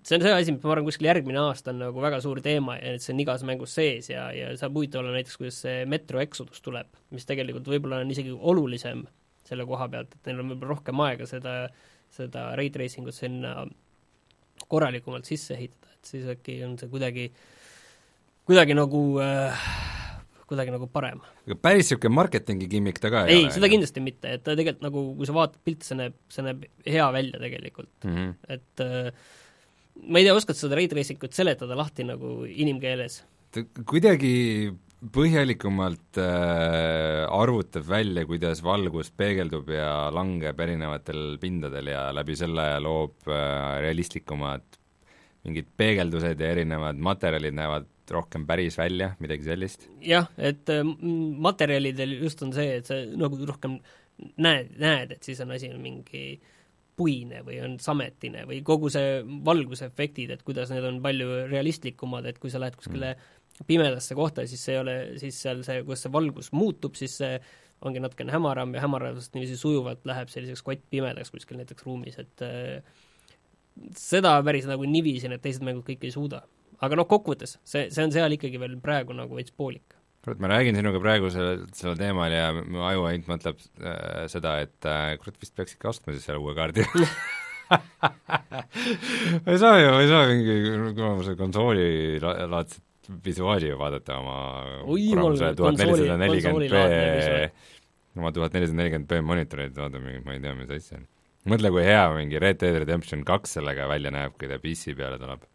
S3: see on see asi, mis ma arvan, kuskil järgmine aasta on nagu väga suur teema ja et see on igas mängus sees ja, ja saab huvitav olla näiteks, kuidas see Metro Exodus tuleb, mis tegelikult võib-olla on isegi olulisem selle koha pealt, et neil on võib-olla rohkem aega seda, seda ray tracing ut sinna korralikumalt sisse ehitada, et siis äkki on see kuidagi äh, kuidagi nagu äh, kuidagi nagu parem.
S2: aga päris niisugune marketingi gimmick ta ka
S3: ei, ei ole? seda kindlasti mitte, et ta tegelikult nagu, kui sa vaatad pilti, see näeb, see näeb hea välja tegelikult mm, -hmm. et äh, ma ei tea, oskad seda ray tracing ut seletada lahti nagu inimkeeles?
S2: ta kuidagi põhjalikumalt äh, arvutab välja, kuidas valgus peegeldub ja langeb erinevatel pindadel ja läbi selle loob äh, realistlikumad mingid peegeldused ja erinevad materjalid näevad rohkem päris välja, midagi sellist?
S3: jah, et äh, materjalidel just on see, et sa nagu rohkem näed, näed, et siis on asi mingi puine või on sametine või kogu see valgusefektid, et kuidas need on palju realistlikumad, et kui sa lähed kuskile mm. pimedasse kohta, siis see ei ole, siis seal see, kus see valgus muutub, siis see ongi natukene hämaram ja hämaramast niiviisi sujuvalt läheb selliseks kottpimedaks kuskil näiteks ruumis, et äh, seda päris nagu niiviisi need teised mängud kõik ei suuda. Aga noh, kokkuvõttes see, see on seal ikkagi veel praegu nagu veits poolik.
S2: kurat, ma räägin sinuga praegu sellel, sellel teemal ja mu aju ainult mõtleb äh, seda, et äh, kurat, vist peaks ikka ostma siis selle uue kaardi ma ei saa ju, ma ei saa mingi kuramuse konsooli laadset visuaali ju vaadata oma kuramuse tuhat nelisada nelikümmend B oma tuhat nelisada nelikümmend B monitorit, vaata mingit, ma ei tea, mis asja on mõtle, kui hea mingi Red Dead Redemption kaks sellega välja näeb, kui ta PC peale tuleb.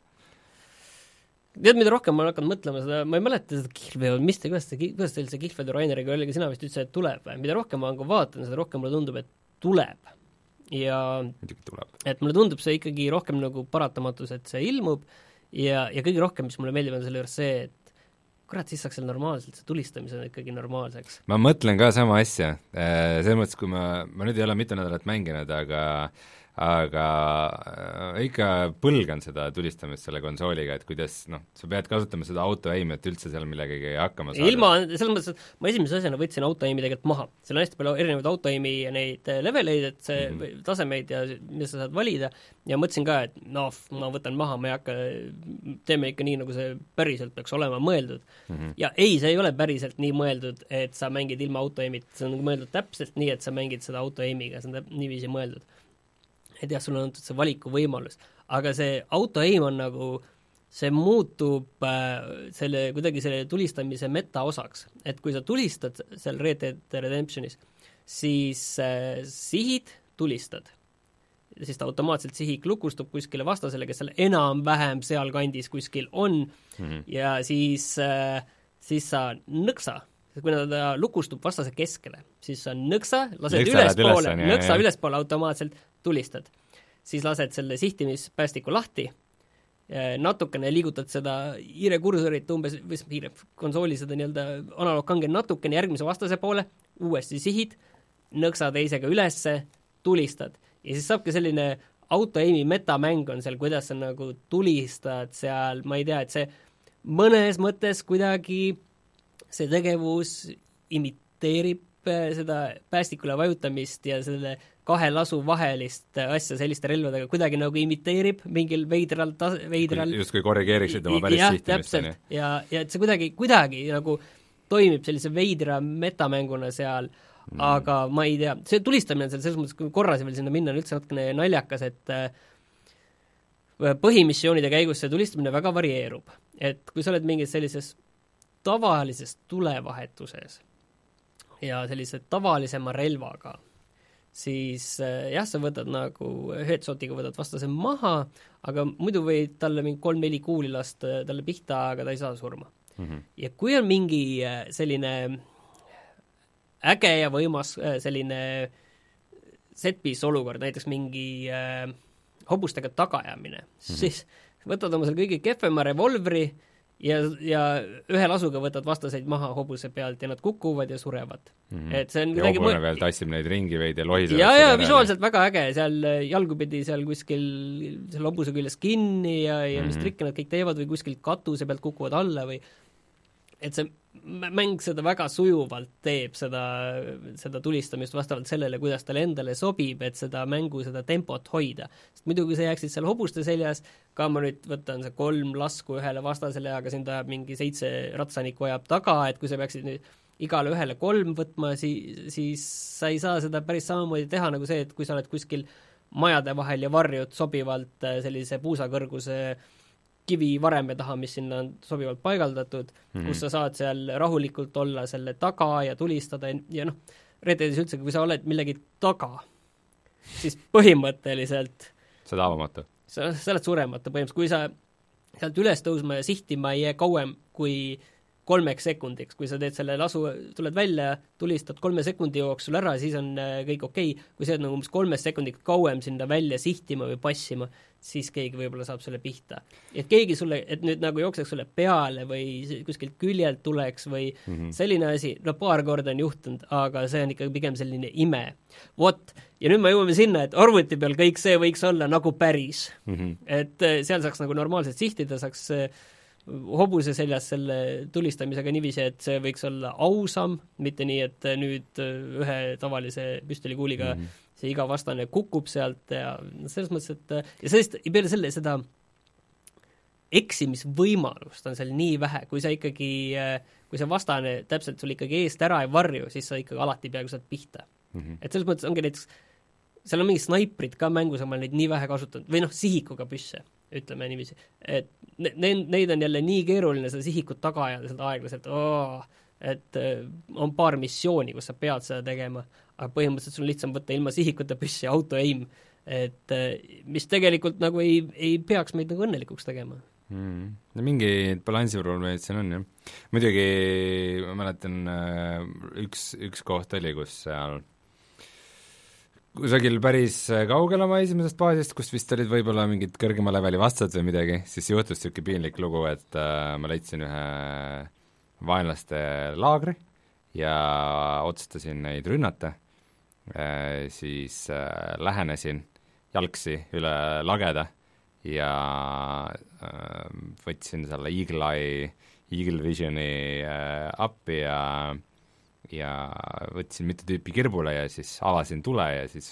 S3: Tead, mida rohkem ma olen hakanud mõtlema seda, ma ei mäleta seda kihlvedu, mis te, kuidas te, kuidas teil see kihlvedu Raineriga oli, aga sina vist ütlesid, et tuleb või? mida rohkem ma nagu vaatan, seda rohkem mulle tundub, et tuleb. ja
S2: muidugi tuleb.
S3: et mulle tundub see ikkagi rohkem nagu paratamatus, et see ilmub ja, ja kõige rohkem, mis mulle meeldib, on selle juures see, et kurat, siis saaks seal normaalselt see tulistamine ikkagi normaalseks.
S2: ma mõtlen ka sama asja, äh, selles mõttes, kui ma, ma nüüd ei ole mitu nädalat mänginud, aga aga äh, ikka põlgan seda tulistamist selle konsooliga, et kuidas noh, sa pead kasutama seda auto-aim'i, et üldse seal millegagi hakkama saada.
S3: ilma, selles mõttes, et ma esimese asjana võtsin auto-aim'i tegelikult maha, seal on hästi palju erinevaid auto-aim'i ja neid äh, leveleid, et see mm -hmm. tasemeid ja mida sa saad valida, ja mõtlesin ka, et noh, ma võtan maha, ma ei hakka, teeme ikka nii, nagu see päriselt peaks olema mõeldud mm. -hmm. ja ei, see ei ole päriselt nii mõeldud, et sa mängid ilma auto-aim'ita, see on mõeldud täpselt nii, et sa mängid seda auto-aim'iga, see on niiviisi mõeldud et jah, sulle on antud see valikuvõimalus, aga see auto aim on nagu, see muutub äh, selle, kuidagi selle tulistamise metaosaks. et kui sa tulistad seal Red Dead Redemptionis, siis äh, sihid, tulistad. siis ta automaatselt sihik lukustub kuskile vastasele, kes seal enam-vähem sealkandis kuskil on mm -hmm. ja siis äh,, siis sa nõksa kui ta lukustub vastase keskele, siis sa nõksa, lased ülespoole, nõksa ülespoole automaatselt, tulistad. siis lased selle sihtimispäästiku lahti, natukene liigutad seda hiirekursorit umbes, või hiire, konsooli seda nii-öelda analoogkange natukene järgmise vastase poole, uuesti sihid, nõksa teisega ülesse, tulistad. ja siis saabki selline auto-aim'i metamäng on seal, kuidas sa nagu tulistad seal, ma ei tea, et see mõnes mõttes kuidagi see tegevus imiteerib äh, seda päästikule vajutamist ja selle kahe lasu vahelist asja selliste relvadega kuidagi nagu imiteerib mingil veidral tas-, veidral
S2: justkui korrigeeriksid oma päris
S3: jah, täpselt, ja, ja et see kuidagi, kuidagi nagu toimib sellise veidra metamänguna seal mm., aga ma ei tea, see tulistamine on seal selles mõttes, kui korra veel sinna minna, on üldse natukene naljakas, et äh, põhimissioonide käigus see tulistamine väga varieerub. et kui sa oled mingis sellises tavalises tulevahetuses ja sellise tavalisema relvaga siis äh, jah, sa võtad nagu headshotiga võtad vastase maha, aga muidu võid talle mingi kolm-neli kuuli lasta talle pihta, aga ta ei saa surma mm. -hmm. ja kui on mingi äh, selline äge ja võimas äh, selline set-piece olukord, näiteks mingi äh, hobustega tagaajamine mm, -hmm. siis võtad oma selle kõige kehvema revolvri äh, ja, ja ühe lasuga võtad vastaseid maha hobuse pealt ja nad kukuvad ja surevad mm. -hmm. et see on
S2: ja hobune veel tassib neid ringi veidi ja lohiseb.
S3: ja, ja visuaalselt väga äge, seal jalgupidi seal kuskil selle hobuse küljes kinni ja, ja mm -hmm. mis mhm. trikke nad kõik teevad või kuskilt katuse pealt kukuvad alla või et see mäng seda väga sujuvalt teeb, seda, seda tulistamist vastavalt sellele, kuidas talle endale sobib, et seda mängu, seda tempot hoida. sest muidu, kui sa jääksid seal hobuste seljas, ka ma nüüd võtan see kolm lasku ühele vastasele, aga sind ajab mingi seitse ratsanikku ajab taga, et kui sa peaksid nüüd igale ühele kolm võtma, siis, siis sa ei saa seda päris samamoodi teha nagu see, et kui sa oled kuskil majade vahel ja varjud sobivalt äh, sellise puusakõrguse äh, kivivareme taha, mis sinna on sobivalt paigaldatud mm, -hmm. kus sa saad seal rahulikult olla selle taga ja tulistada ja noh, Red Deadis üldse, kui sa oled millegi taga, siis põhimõtteliselt
S2: sa oled avamatu?
S3: sa, sa oled surematu põhimõtteliselt, kui sa sealt üles tõusma ja sihtima ei jää kauem kui kolmeks sekundiks, kui sa teed selle lasu, tuled välja, tulistad kolme sekundi jooksul ära, siis on äh, kõik okei okay., kui sa jääd nagu umbes kolmest sekundit kauem sinna välja sihtima või passima, siis keegi võib-olla saab sulle pihta. et keegi sulle, et nüüd nagu jookseks sulle peale või kuskilt küljelt tuleks või mm -hmm. selline asi, no paar korda on juhtunud, aga see on ikkagi pigem selline ime. vot, ja nüüd me jõuame sinna, et arvuti peal kõik see võiks olla nagu päris mm. -hmm. et äh, seal saaks nagu normaalselt sihtida, saaks äh, hobuse seljas selle tulistamisega niiviisi, et see võiks olla ausam, mitte nii, et nüüd ühe tavalise püstolikuuliga mm -hmm. See iga vastane kukub sealt ja selles mõttes, et ja sellest, ja peale selle seda eksimisvõimalust on seal nii vähe, kui sa ikkagi, kui see vastane täpselt sul ikkagi eest ära ei varju, siis sa ikkagi alati peaaegu saad pihta mm. -hmm. et selles mõttes ongi näiteks, seal on mingid snaiprid ka mängus, ma olen neid nii vähe kasutanud, või noh, sihikuga püsse ütleme niiviisi. et ne-, neid on jälle nii keeruline seda sihikut taga ajada sealt aeglaselt, et äh, on paar missiooni, kus sa pead seda tegema, aga põhimõtteliselt sul on lihtsam võtta ilma sihikuta püssi auto-aim, et äh, mis tegelikult nagu ei, ei peaks meid nagu õnnelikuks tegema.
S2: Mm.. no mingi balansiprobleemid siin on, jah. muidugi ma mäletan, äh, üks, üks koht oli, kus seal kusagil päris kaugel oma esimesest baasist, kus vist olid võib-olla mingid kõrgema leveli vastased või midagi, siis juhtus niisugune piinlik lugu, et äh, ma leidsin ühe vaenlaste laagri ja otsustasin neid rünnata siis äh, lähenesin jalgsi üle lageda ja äh, võtsin selle Eagle Eye, Eagle Visioni äh, appi ja äh, ja võtsin mitu tüüpi kirbule ja siis avasin tule ja siis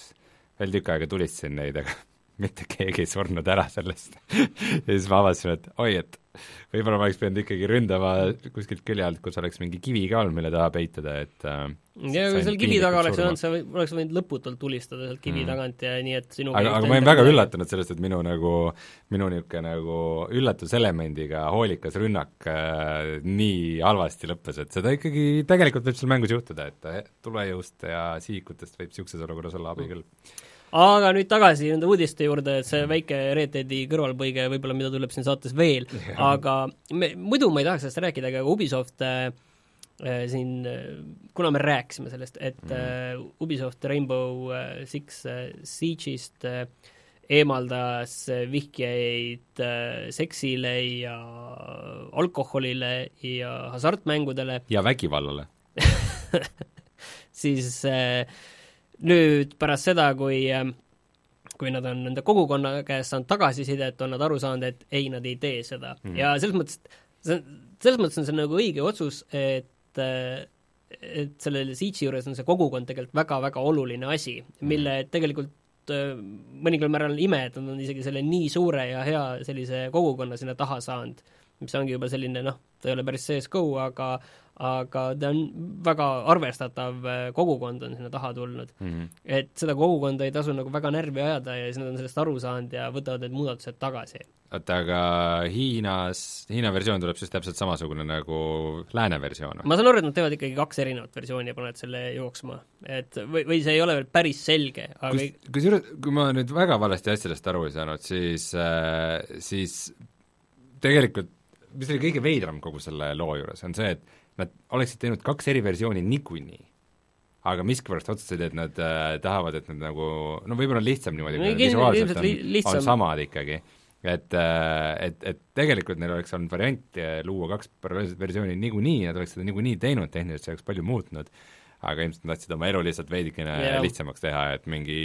S2: veel tükk aega tulistasin neid, aga mitte keegi ei surnud ära sellest. Ja siis ma avastasin, et oi, et võib-olla ma oleks pidanud ikkagi ründama kuskilt külje alt, kus oleks mingi kivi ka olnud, mille taha peituda, et äh,
S3: ja kui seal kivi taga oleks olnud, sa oleks võinud lõputult tulistada sealt kivi mm. tagant ja nii, et sinu
S2: aga, aga ma olin väga üllatunud sellest, et minu nagu, minu niisugune nagu üllatuselemendiga hoolikas rünnak äh, nii halvasti lõppes, et seda ikkagi tegelikult võib seal mängus juhtuda, et äh, tulejõust ja sihikutest võib niisuguses olukorras olla abi küll. mm
S3: aga nüüd tagasi nende uudiste juurde, et see väike Red Deadi kõrvalpõige võib-olla, mida tuleb siin saates veel, aga me, muidu ma ei tahaks sellest rääkida, aga Ubisoft äh, äh siin, äh, kuna me rääkisime sellest, et mm. äh, Ubisoft Rainbow äh, Six äh, Siege'ist äh, eemaldas äh, seksile ja alkoholile ja hasartmängudele.
S2: ja vägivallale
S3: siis äh, nüüd pärast seda, kui ähm, kui nad on nende kogukonna käest saanud tagasisidet, on nad aru saanud, et ei, nad ei tee seda mm. -hmm. ja selles mõttes, see, selles mõttes on see nagu õige otsus, et äh, et selle Siege'i juures on see kogukond tegelikult väga-väga oluline asi, mille mhm. tegelikult äh, mõningal määral ime, et nad on isegi selle nii suure ja hea sellise kogukonna sinna taha saanud, mis ongi juba selline noh, ta ei ole päris CSGO, aga aga ta on väga arvestatav äh, kogukond on sinna taha tulnud mm. -hmm. et seda kogukonda ei tasu nagu väga närvi ajada ja siis nad on sellest aru saanud ja võtavad need muudatused tagasi.
S2: oota, aga Hiinas, Hiina versioon tuleb siis täpselt samasugune nagu lääne versioon või?
S3: ma saan aru, et nad teevad ikkagi kaks erinevat versiooni ja panevad selle jooksma. et või, või see ei ole veel päris selge, aga
S2: kus, kusjuures, kui ma nüüd väga valesti asjadest aru ei saanud, siis äh,, siis tegelikult mis oli kõige veidram kogu selle loo juures, on see, et nad oleksid teinud kaks eri versiooni niikuinii. aga miskipärast otsustasid, et nad äh, tahavad, et nad nagu, no võib-olla on lihtsam niimoodi no,, visuaalselt on, on samad ikkagi. et, äh, et, et tegelikult neil oleks olnud variant äh, luua kaks paralleelset versiooni niikuinii, nad oleks seda niikuinii teinud, tehniliselt see oleks palju muutnud, aga ilmselt nad tahtsid oma elu lihtsalt veidikene yeah. lihtsamaks teha, et mingi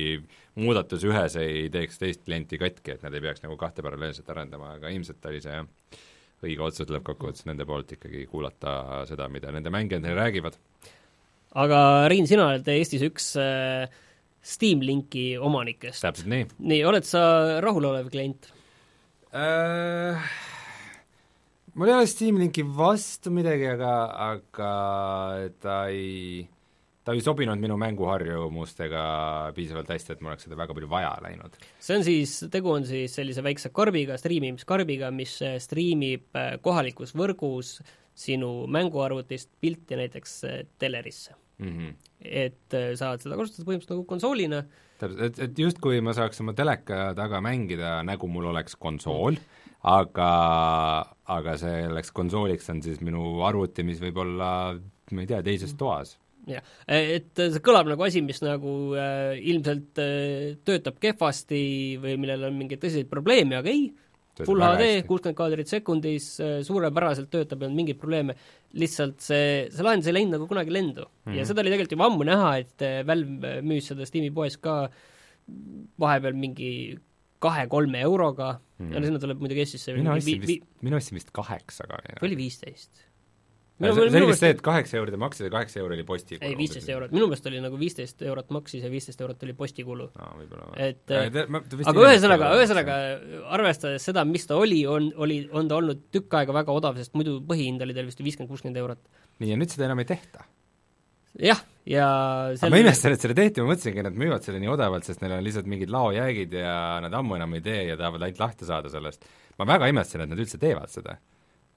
S2: muudatus ühes ei teeks teist klienti katki, et nad ei peaks nagu kahte paralleelselt arendama, aga ilmselt oli see jah õige otsus lõppkokkuvõttes nende poolt ikkagi kuulata seda, mida nende mängijad neile räägivad.
S3: aga Riin, sina oled Eestis üks äh, Steam Linki omanikest.
S2: täpselt nii.
S3: nii, oled sa rahulolev klient
S2: äh,? mul ei ole Steam Linki vastu midagi, aga, aga ta ei ta ei sobinud minu mänguharjumustega piisavalt hästi, et mul oleks seda väga palju vaja läinud.
S3: see on siis, tegu on siis sellise väikse karbiga, striimimiskarbiga, mis äh, striimib äh, kohalikus võrgus sinu mänguarvutist pilti näiteks äh, telerisse
S2: mm. -hmm.
S3: et saad seda kasutada põhimõtteliselt nagu konsoolina.
S2: täpselt, et, et justkui ma saaks oma teleka taga mängida, nagu mul oleks konsool mm., aga, aga selleks konsooliks on siis minu arvuti, mis võib olla, ma ei tea, teises toas
S3: jah, et see kõlab nagu asi, mis nagu äh, ilmselt äh, töötab kehvasti või millel on mingeid tõsiseid probleeme, aga ei, Full HD, kuuskümmend kaadrit sekundis, äh, suurepäraselt töötab, ei olnud mingeid probleeme, lihtsalt see, see lahendus ei läinud nagu kunagi lendu mm. -hmm. ja seda oli tegelikult juba ammu näha, et äh, Valve müüs seda Steam'i poes ka vahepeal mingi kahe-kolme euroga mm -hmm. ja sinna tuleb muidugi Eestisse
S2: mina ostsin vist, mina ostsin vist kaheksaga.
S3: või oli viisteist?
S2: See, see oli vist see, et kaheksa euri te maksite, kaheksa euri oli postikulu.
S3: ei, viisteist eurot, minu meelest oli nagu viisteist eurot maksis ja viisteist eurot oli postikulu
S2: no,.
S3: et aga ühesõnaga, ühesõnaga arvestades seda, mis ta oli, on, oli, on ta olnud tükk aega väga odav, sest muidu põhihind oli tal vist viiskümmend, kuuskümmend eurot.
S2: nii, ja nüüd seda enam ei tehta?
S3: jah, ja
S2: sel... ma imestan, et selle tehti, ma mõtlesingi, et nad müüvad selle nii odavalt, sest neil on lihtsalt mingid laojäägid ja nad ammu enam ei tee ja tahavad ainult lahti saada sellest. ma väga imestan, et nad üldse teevad seda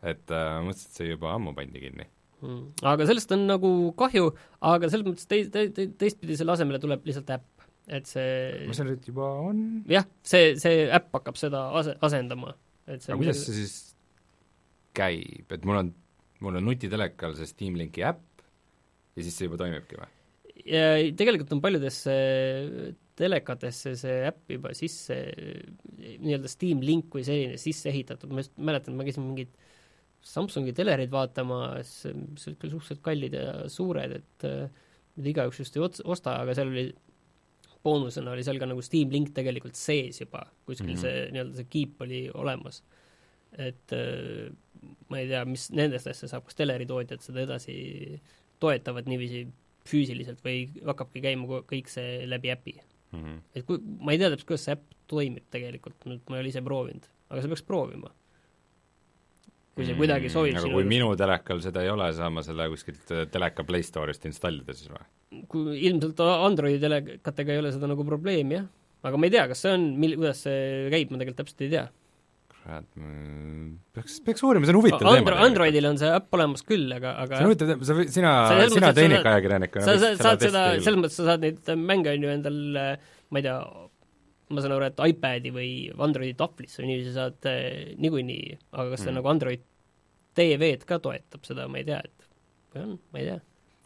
S2: et äh, mõtlesin, et see juba ammu pandi kinni
S3: mm.. aga sellest on nagu kahju, aga selles mõttes tei-, te-, te-, teistpidi selle asemele tuleb lihtsalt äpp, et see
S2: mis seal nüüd juba on?
S3: jah, see, see äpp hakkab seda ase-, asendama, et
S2: see aga kuidas see siis käib, et mul on, mul on nutitelekal see Steam Linki äpp ja siis see juba toimibki või?
S3: ja tegelikult on paljudesse telekatesse see äpp juba sisse, nii-öelda Steam Link kui selline sisse ehitatud, ma just mäletan, ma käisin mingit Samsungi telereid vaatama, mis olid küll suhteliselt kallid ja suured, et mida äh, igaüks just ei osta, aga seal oli boonusena oli seal ka nagu Steam Link tegelikult sees juba, kuskil mm -hmm. see nii-öelda see kiip oli olemas. et äh, ma ei tea, mis nendest asjadest saab, kas teleritootjad seda edasi toetavad niiviisi füüsiliselt või hakkabki käima kõik see läbi äpi mm. -hmm. et kui, ma ei tea täpselt, kuidas see äpp toimib tegelikult, nüüd ma ei ole ise proovinud, aga sa peaks proovima kui see kuidagi sobib
S2: mm, aga kui minu telekal seda ei ole, saan ma selle kuskilt äh, teleka Play Store'ist installida siis või?
S3: kui ilmselt Androidi telekatega ei ole seda nagu probleemi, jah. aga ma ei tea, kas see on, mil-, kuidas see käib, ma tegelikult täpselt ei tea.
S2: kurat, peaks, peaks uurima, see on huvitav Andro,
S3: teema. Androidil on see äpp olemas küll, aga, aga
S2: see on huvitav teema, sa, sina, sina tehnikaajakirjanikuna
S3: sa, sa saad seda, selles mõttes sa saad neid mänge, on ju, endal ma ei tea, ma saan aru, et iPadi või Androidi tahvlisse või niiviisi saad eh, niikuinii, aga kas see mm. nagu Android TV-d ka toetab seda, ma ei tea, et või on, ma ei tea.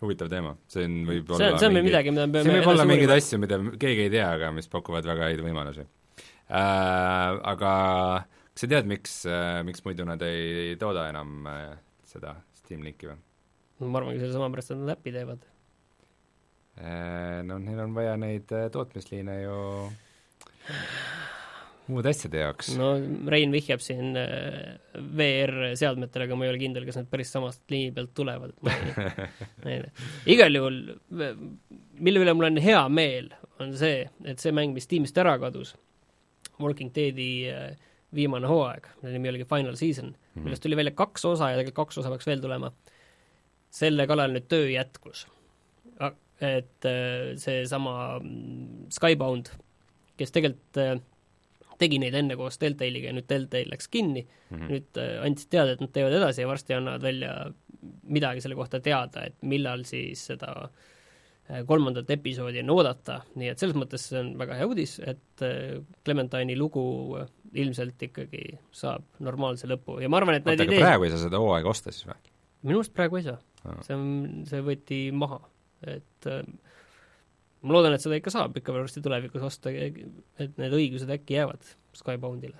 S2: huvitav teema, see on võib
S3: see on, see on mingi, midagi, mida me
S2: peame siin võib olla mingeid asju, mida keegi ei tea, aga mis pakuvad väga häid võimalusi äh,. Aga kas sa tead, miks äh,, miks muidu nad ei tooda enam äh, seda Steam Linki või?
S3: ma arvangi selle sama pärast, et nad äppi teevad
S2: äh,. No neil on vaja neid äh, tootmisliine ju muude asjade jaoks.
S3: no Rein vihjab siin äh, VR-seadmetele, aga ma ei ole kindel, kas need päris samast liini pealt tulevad, igal juhul, mille üle mul on hea meel, on see, et see mäng, mis tiimist ära kadus, Walking Deadi äh, viimane hooaeg, mille nimi oligi Final Season mm, -hmm. millest tuli välja kaks osa ja tegelikult kaks osa peaks veel tulema, selle kallal nüüd töö jätkus. et äh, seesama mm, Skybound kes tegelikult äh, tegi neid enne koos Deltaliga ja nüüd Deltal läks kinni mm, -hmm. nüüd äh, andsid teada, et nad teevad edasi ja varsti annavad välja midagi selle kohta teada, et millal siis seda äh, kolmandat episoodi on oodata, nii et selles mõttes see on väga hea uudis, et Clementine'i lugu ilmselt ikkagi saab normaalse lõpu. Ja ma arvan, et
S2: oota, aga idees... praegu ei saa seda hooaega osta siis või?
S3: minu arust praegu ei saa. See on, see võeti maha, et äh, ma loodan, et seda ikka saab ikka varsti tulevikus osta, et need õigused äkki jäävad Skyboundile.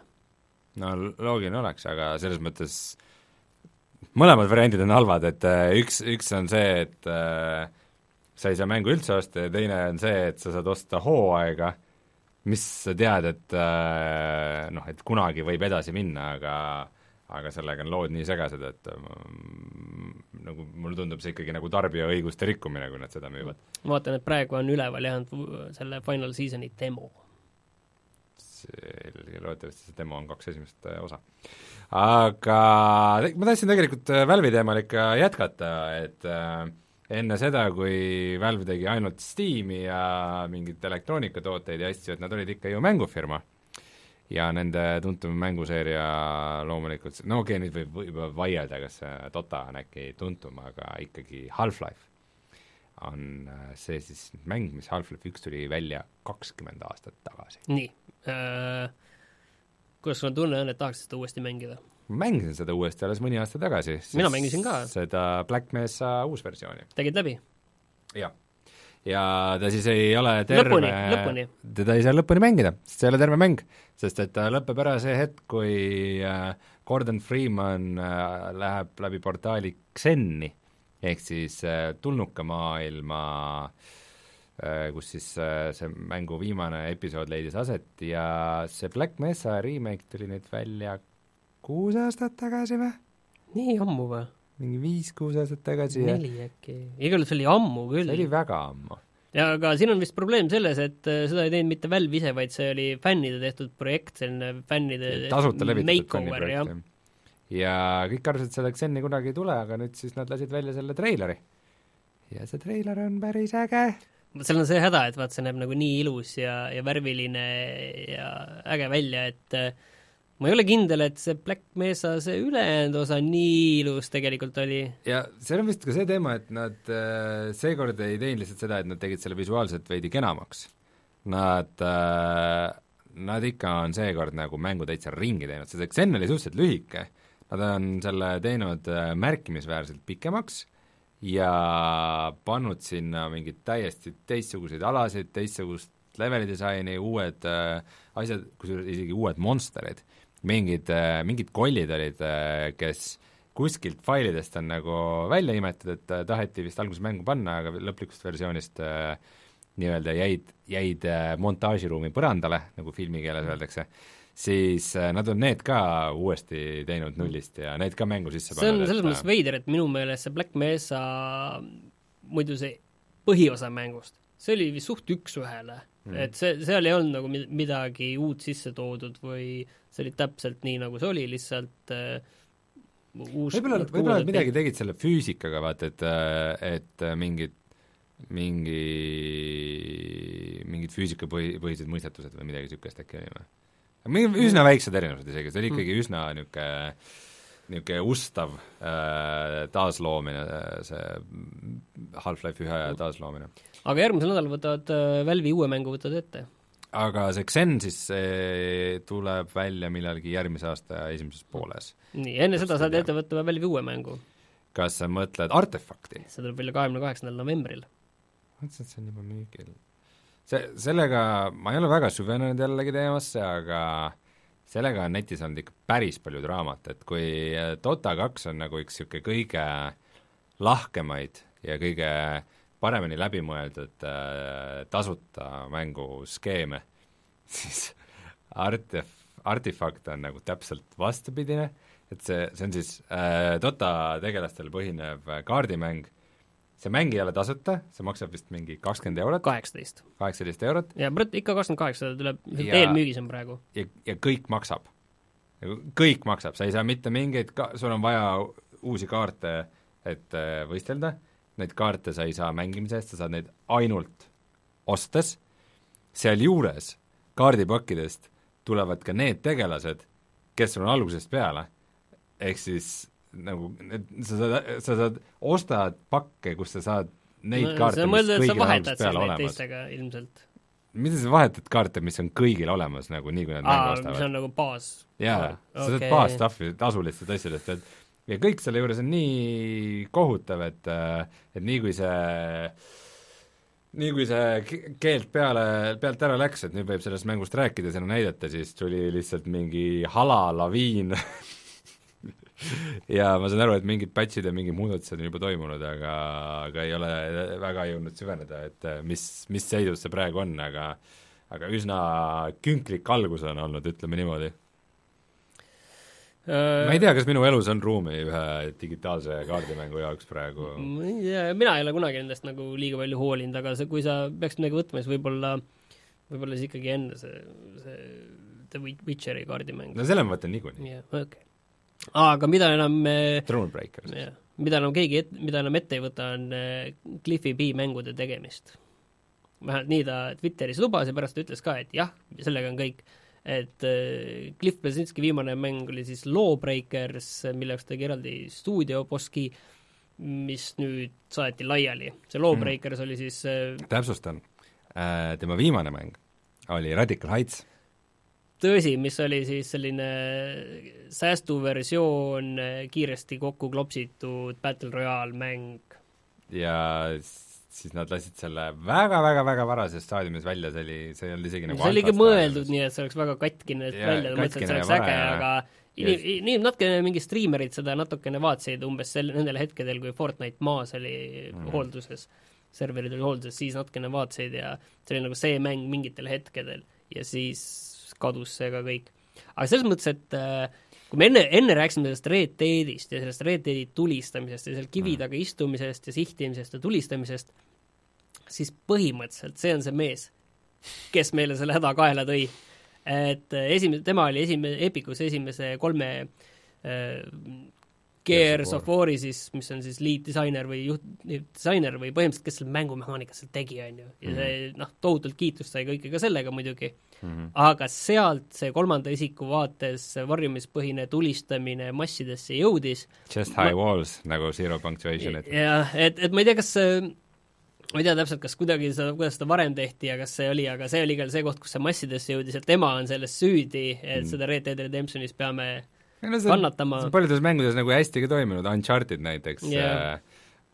S2: no loogiline oleks, aga selles mõttes mõlemad variandid on halvad, et äh, üks, üks on see, et äh, sa ei saa mängu üldse osta ja teine on see, et sa saad osta hooaega, mis sa tead, et äh, noh, et kunagi võib edasi minna, aga aga sellega on lood nii segased, et ähm, nagu mulle tundub see ikkagi nagu tarbija õiguste rikkumine, kui nad seda müüvad.
S3: ma vaatan, et praegu on üleval jäänud selle Final Seasoni demo.
S2: see, loodetavasti see demo on kaks esimest äh, osa. aga ma tahtsin tegelikult äh, Valve'i teemal ikka jätkata, et äh, enne seda, kui Valve tegi ainult Steam'i ja mingeid elektroonikatooteid ja asju, et nad olid ikka ju mängufirma ja nende tuntum mänguseeria loomulikult, no okei okay,, nüüd võib võib vaielda, kas Dota on äkki tuntum, aga ikkagi Half-Life. on äh, see siis mäng, mis Half-Life üks tuli välja kakskümmend aastat tagasi.
S3: nii äh,, kuidas sul tunne on, et tahaks seda uuesti mängida?
S2: mängisin seda uuesti alles mõni aasta tagasi.
S3: mina mängisin ka.
S2: seda Black Mesa uusversiooni.
S3: tegid läbi?
S2: jah. Ja ta siis ei ole terve teda ei saa lõpuni mängida, sest see ei ole terve mäng. sest et ta lõpeb ära see hetk, kui äh, Gordon Freeman äh, läheb läbi portaali Xenni, ehk siis äh, tulnuka maailma kus siis see mängu viimane episood leidis aset ja see Black Mesa remake tuli nüüd välja kuus aastat tagasi või?
S3: nii ammu või?
S2: Mingi viis-kuus aastat tagasi.
S3: neli äkki, igal juhul see oli ammu küll.
S2: see oli väga ammu.
S3: ja aga siin on vist probleem selles, et äh, seda ei teinud mitte Valve ise, vaid see oli fännide tehtud projekt, selline fännide
S2: tasuta levitatud fänniprojekt, jah. ja kõik arvasid, et seda Xeni kunagi ei tule, aga nüüd siis nad lasid välja selle treileri. ja see treiler on päris äge
S3: seal on see häda, et vaat see näeb nagu nii ilus ja, ja värviline ja äge välja, et äh, ma ei ole kindel, et see Black Mesa, see ülejäänud osa nii ilus tegelikult oli.
S2: ja seal on vist ka see teema, et nad äh, seekord ei teinud lihtsalt seda, et nad tegid selle visuaalselt veidi kenamaks. Nad äh,, nad ikka on seekord nagu mängu täitsa ringi teinud, see Xen oli suhteliselt lühike, nad on selle teinud äh, märkimisväärselt pikemaks ja pannud sinna mingeid täiesti teistsuguseid alasid, teistsugust leveli disaini, uued äh, asjad, kusjuures isegi uued monsterid äh, mingid kollid olid, äh, kes kuskilt failidest on nagu välja imetud, et äh, taheti vist alguses mängu panna, aga lõplikust versioonist äh, nii-öelda jäid, jäid montaažiruumi põrandale, nagu filmikeeles öeldakse, siis nad on need ka uuesti teinud nullist ja need ka mängu sisse
S3: pannud. see on selles mõttes veider, et minu meelest see Black Mesa, muidu see põhiosa mängust, see oli vist suht üks-ühele mm., et see, seal ei olnud nagu midagi uut sisse toodud või see oli täpselt nii, nagu see oli, lihtsalt äh,
S2: uus võib-olla, võib-olla nad midagi tegid selle füüsikaga, vaata, et, äh, et äh, mingid mingi, mingid füüsikapõhised mõistetused või midagi niisugust äkki oli või? mingi üsna väiksed erinevused isegi, see oli mm. ikkagi üsna niisugune niisugune ustav äh, taasloomine, see Half-Life ühe taasloomine.
S3: Aga järgmisel nädalal võtavad äh, Valve'i uue mängu võtavad ette
S2: aga see Xen siis see tuleb välja millalgi järgmise aasta esimeses pooles.
S3: nii, enne seda saad ette võtta välja uue mängu.
S2: kas sa mõtled Artefakti?
S3: see tuleb välja kahekümne kaheksandal novembril.
S2: mõtlesin, et see on juba müügil. see, sellega, ma ei ole väga süvenenud jällegi teemasse, aga sellega on netis olnud ikka päris palju draamat, et kui Dota kaks on nagu üks niisugune kõige lahkemaid ja kõige äh, paremini läbimõeldud äh, tasuta mänguskeeme, siis Artif-, Artifakt on nagu täpselt vastupidine, et see, see on siis äh, Dota tegelastel põhinev äh, kaardimäng, see mäng ei ole tasuta, see maksab vist mingi kakskümmend eurot.
S3: kaheksateist.
S2: kaheksateist eurot.
S3: jaa, ikka kakskümmend kaheksa, tuleb, eelmüügis on praegu.
S2: ja, ja kõik maksab. Kõik maksab, sa ei saa mitte mingeid ka-, sul on vaja uusi kaarte, et äh, võistelda neid kaarte sa ei saa mängimise eest, sa saad neid ainult ostes, sealjuures kaardipakkidest tulevad ka need tegelased, kes on algusest peale, ehk siis nagu need, sa saad, sa saad, ostad pakke, kus sa saad neid no, kaarte, mis kõigil on algusest peale olemas. mida sa vahetad kaarte, mis on kõigil olemas nagu nii, kui nad mängu ostavad?
S3: mis on nagu baas?
S2: jaa, sa okay. saad baas-stuff'i tasulistest asjadest, et ja kõik selle juures on nii kohutav, et, et nii kui see nii kui see keelt peale, pealt ära läks, et nüüd võib sellest mängust rääkida, seda näidata, siis tuli lihtsalt mingi halalaviin. Ja ma saan aru, et mingid patch'id ja mingid muudatused on juba toimunud, aga, aga ei ole väga jõudnud süveneda, et mis, mis seisus see praegu on, aga aga üsna künklik algus on olnud, ütleme niimoodi ma ei tea, kas minu elus on ruumi ühe digitaalse kaardimängu jaoks praegu.
S3: ma ei tea, mina ei ole kunagi nendest nagu liiga palju hoolinud, aga see, kui sa peaksid midagi võtma, siis võib-olla, võib-olla siis ikkagi enne see, see The Witcheri kaardimäng.
S2: no selle ma võtan niikuinii.
S3: jah, okei okay. aga mida enam
S2: Thronebreaker siis.
S3: mida enam keegi et-, mida enam ette ei võta, on Cliffi B mängude tegemist. vähemalt nii ta Twitteris lubas ja pärast ta ütles ka, et jah, sellega on kõik et äh, Cliff Bleszinski viimane mäng oli siis Lawbreakers, mille jaoks tegi eraldi stuudio Boski mis nüüd saeti laiali. see Lawbreakers mm. oli siis äh,
S2: täpsustan, tema viimane mäng oli Radical Heights.
S3: tõsi, mis oli siis selline säästuversioon, kiiresti kokku klopsitud Battle Royale mäng.
S2: ja siis nad lasid selle väga-väga-väga varases staadiumis välja, see oli, see ei olnud isegi nagu
S3: see oli ikka mõeldud nii, et see oleks väga katkine välja, ma mõtlesin, et see oleks äge, aga inim-, nii natukene mingid striimerid seda natukene vaatasid umbes sel-, nendel hetkedel, kui Fortnite maas oli mm. hoolduses, serverid olid hoolduses, siis natukene vaatasid ja see oli nagu see mäng mingitel hetkedel ja siis kadus see ka kõik. aga selles mõttes, et äh, kui me enne, enne rääkisime sellest Red Deadist ja sellest Red Deadi tulistamisest ja seal kivi mm. taga istumisest ja sihtimisest ja tulistamisest, siis põhimõtteliselt see on see mees, kes meile selle häda kaela tõi. et esimene, tema oli esimene, Epicus esimese kolme äh, Gears of War'i siis, mis on siis lead disainer või juht, disainer või põhimõtteliselt, kes selle mängumehaanikat seal tegi, on ju. ja see mhm. noh, tohutult kiitust sai kõike ka sellega muidugi mm, -hmm. aga sealt see kolmanda isiku vaates varjumispõhine tulistamine massidesse jõudis.
S2: Just high ma, walls, nagu Zero Punctuation,
S3: et jah, et, et ma ei tea, kas ma ei tea täpselt, kas kuidagi seda, kuidas seda varem tehti ja kas see oli, aga see oli ka see koht, kus see massidesse jõudis, et tema on selles süüdi, et mm. seda Red Dead Redemptionis peame no, see, kannatama.
S2: paljudes mängudes nagu hästi ka toiminud, Uncharted näiteks yeah.,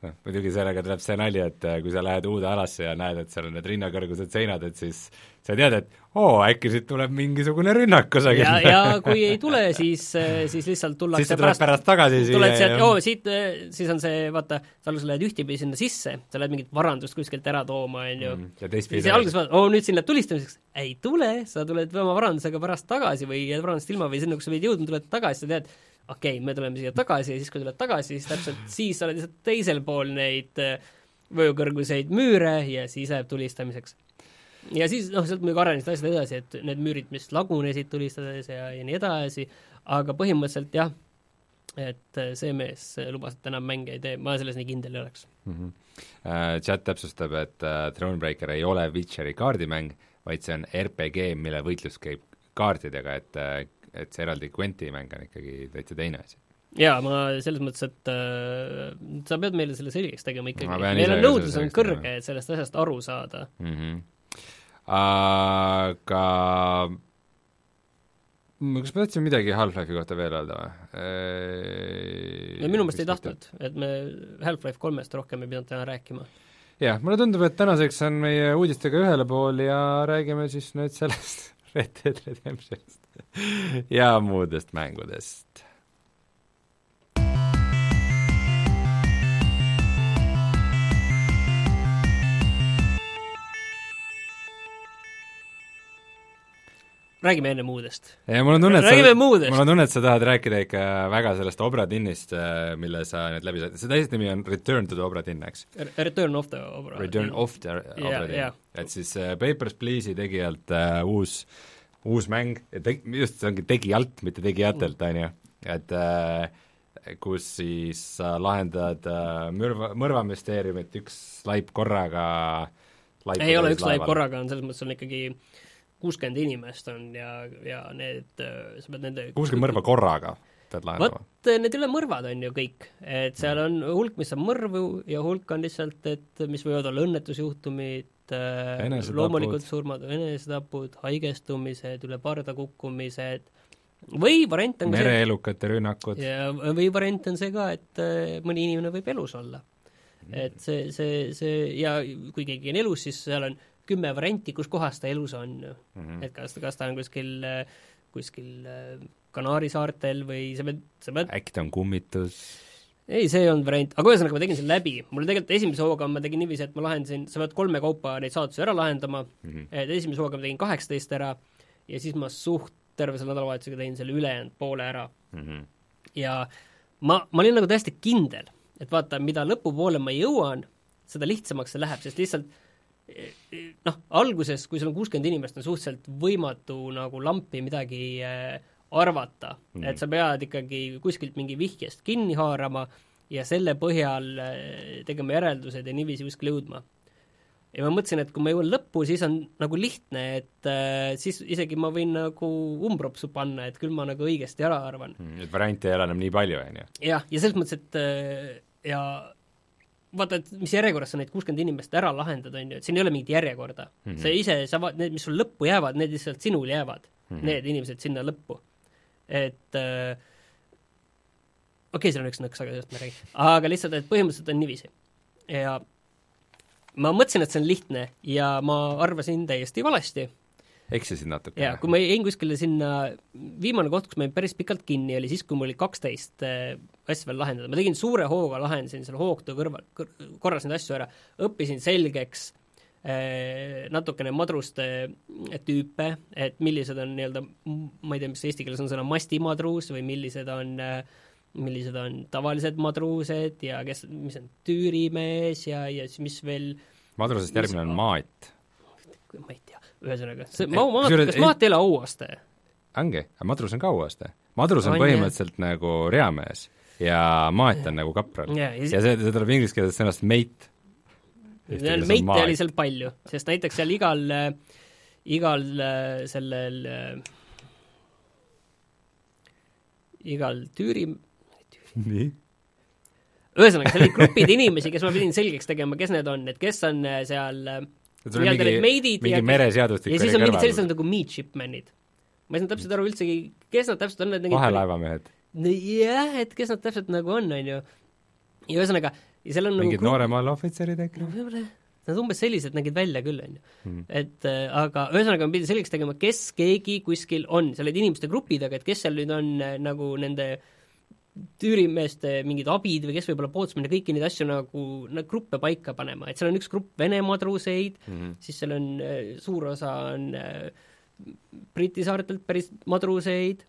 S2: noh, muidugi sellega tuleb see nali, et äh, kui sa lähed uude alasse ja näed, et seal on need rinnakõrgused seinad, et siis sa tead, et oo, äkki siit tuleb mingisugune rünnak kusagil.
S3: ja, ja kui ei tule, siis, äh, siis lihtsalt tullakse
S2: siis sa tuled pärast, pärast tagasi
S3: siia tuled sealt, oo, siit, äh, siis on see, vaata, sa alguses lähed ühtepidi sinna sisse, sa lähed mingit varandust kuskilt ära tooma, on ju mm,. ja teistpidi siis alguses vaatad, oo, nüüd siin läheb tulistamiseks, ei tule, sa tuled oma varandusega pärast tagasi või varandusest ilma või sinna, kus sa pidid jõudma, tuled tagasi, sa tead, okei okay,, me tuleme siia tagasi ja siis, kui tuled tagasi, siis täpselt siis sa oled lihtsalt teisel pool neid äh, vöökõrguseid müüre ja siis läheb tulistamiseks. ja siis noh, sealt muidugi arenesid asjad edasi, et need müürid, mis lagunesid tulistades ja, ja nii edasi, aga põhimõtteliselt jah, et äh, see mees lubas, et enam mänge ei tee, ma selles nii kindel ei oleks mm.
S2: -hmm. Chat täpsustab, et Thronebreaker ei ole Witcheri kaardimäng, vaid see on RPG, mille võitlus käib kaartidega, et et see eraldi Quenti mäng on ikkagi täitsa teine asi
S3: jaa, ma selles mõttes, et äh, sa pead meile selle selgeks tegema ikkagi, meil on nõudlus on kõrge, et sellest asjast aru saada mm. -hmm.
S2: aga kas ma tahtsin midagi Half-Life'i kohta veel öelda või?
S3: no minu meelest ei tahtnud, et me Half-Life kolmest rohkem ei pidanud täna rääkima.
S2: jah, mulle tundub, et tänaseks on meie uudistega ühele pool ja räägime siis nüüd sellest Red Dead Redemptionist ja muudest mängudest.
S3: räägime enne muudest.
S2: mul on tunne, et sa, mul on tunne, et sa tahad rääkida ikka väga sellest Obra Dinnist, äh, mille sa nüüd läbi saad, see täis nimi on Return to the Obra Dinn, eks?
S3: Return of the Obra
S2: Return of the Obra Dinn yeah,. Yeah. et siis uh, Papers, Please'i tegijalt uh, uus uh, uus mäng just see ongi tegijalt, mitte tegijatelt, on ju, et äh, kus siis sa lahendad äh, mõrva, mõrvamüsteeriumit üks laip korraga
S3: ei ole üks laip korraga, on selles mõttes on ikkagi kuuskümmend inimest on ja, ja need, äh, sa pead nende
S2: kuuskümmend mõrva korraga pead lahendama?
S3: vot, need ei ole mõrvad, on ju kõik, et seal on hulk, mis on mõrvu ja hulk on lihtsalt, et mis võivad olla õnnetusjuhtumid, et loomulikult surmad, enesetapud, haigestumised, üle parda kukkumised, või variant on
S2: mereelukate rünnakud.
S3: ja, või variant on see ka, et äh, mõni inimene võib elus olla. et see, see, see ja kui keegi on elus, siis seal on kümme varianti, kus kohas ta elus on ju mm. -hmm. et kas, kas ta on kuskil, kuskil äh, Kanaari saartel või sa pead, sa pead
S2: äkki ta on kummitus
S3: ei, see ei olnud variant, aga ühesõnaga ma tegin selle läbi, mul tegelikult esimese hooga ma tegin niiviisi, et ma lahendasin, sa pead kolme kaupa neid saadusi ära lahendama mm, -hmm. et esimese hooga ma tegin kaheksateist ära ja siis ma suht terve selle nädalavahetusega tegin selle ülejäänud poole ära mm. -hmm. ja ma, ma olin nagu täiesti kindel, et vaata, mida lõpupoole ma jõuan, seda lihtsamaks see läheb, sest lihtsalt noh, alguses, kui sul on kuuskümmend inimest, on suhteliselt võimatu nagu lampi midagi äh, arvata mm, -hmm. et sa pead ikkagi kuskilt mingi vihjest kinni haarama ja selle põhjal äh, tegema järeldused ja niiviisi kuskile jõudma. ja ma mõtlesin, et kui ma jõuan lõppu, siis on nagu lihtne, et äh, siis isegi ma võin nagu umbropsu panna, et küll ma nagu õigesti ära arvan
S2: mm,. et variante ei ole enam nii palju, on ju?
S3: jah, ja selles mõttes, et äh, ja vaata, et mis järjekorras sa neid kuuskümmend inimest ära lahendad, on ju, et siin ei ole mingit järjekorda mm. -hmm. sa ise, sa vaat-, need, mis sul lõppu jäävad, need lihtsalt sinul jäävad mm, -hmm. need inimesed sinna lõppu. Et äh, okei okay,, seal on üks nõks, aga sellest ma ei räägi. aga lihtsalt, et põhimõtteliselt on niiviisi. ja ma mõtlesin, et see on lihtne ja ma arvasin täiesti valesti
S2: eksisid natuke?
S3: jaa, kui ma jäin kuskile sinna, viimane koht, kus ma jäin päris pikalt kinni, oli siis, kui mul oli kaksteist äh, asja veel lahendada, ma tegin suure hooga, lahendasin selle hoogtöö kõrval, korras neid asju ära, õppisin selgeks natukene madruste tüüpe, et millised on nii-öelda, ma ei tea, mis eesti keeles on sõna mastimadruus või millised on äh, millised on tavalised madruused ja kes, mis on tüürimees ja, ja siis mis veel
S2: madrusest järgmine on maat.
S3: ma ei tea ühesõnaga, see ma-, ma-, kas maat ei ole auaste?
S2: ongi, aga madrus on ka auaste. madrus on, on põhimõtteliselt jah. nagu reamees ja maat on nagu kapral. ja, ja, ja see, see tuleb inglise keeles sõnast mate.
S3: Meite oli seal palju, sest näiteks seal igal, igal sellel igal tüüri
S2: nii?
S3: ühesõnaga, seal olid grupid inimesi, kes ma pidin selgeks tegema, kes need on, et kes on seal
S2: nii-öelda need meidid mingi mereseadustik
S3: ja siis on mingid sellised nagu midshipmenid. ma ei saanud täpselt aru üldsegi, kes nad täpselt on, need
S2: vahelaevamehed.
S3: jah, et kes nad täpselt nagu on, on ju. ja ühesõnaga, ja seal on
S2: nagu mingid nagu noorema alla ohvitserid äkki?
S3: no. Nad umbes sellised nägid välja küll, on ju. Mhm. et äh, aga ühesõnaga ma pidin selgeks tegema, kes keegi kuskil on, seal olid inimeste grupid, aga et kes seal nüüd on äh, nagu nende tüürimeeste mingid abid või kes võib-olla pootsmine, kõiki neid asju nagu, nagu gruppe paika panema, et seal on üks grupp Vene madruseid mm, -hmm. siis seal on äh, suur osa on äh, Briti saartelt päris madruseid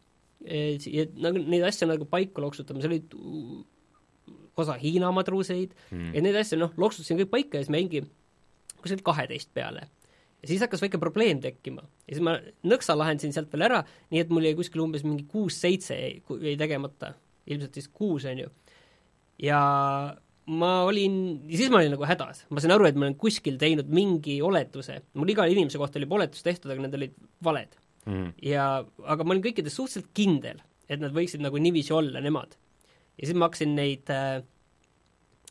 S3: äh,, ja nagu neid asju nagu paika loksutama, seal olid osa Hiina madruseid mm, et neid asju noh, loksutasin kõik paika ja siis ma jäingi kuskilt kaheteist peale. Ja siis hakkas väike probleem tekkima. ja siis ma nõksa lahendasin sealt veel ära, nii et mul jäi kuskil umbes mingi kuus-seitse jäi tegemata. Ilmselt vist kuus, on ju. ja ma olin, siis ma olin nagu hädas, ma sain aru, et ma olen kuskil teinud mingi oletuse, mul iga inimese kohta oli oletus tehtud, aga need olid valed. Mm.. ja, aga ma olin kõikides suhteliselt kindel, et nad võiksid nagu niiviisi olla, nemad. Ja siis ma hakkasin neid äh,,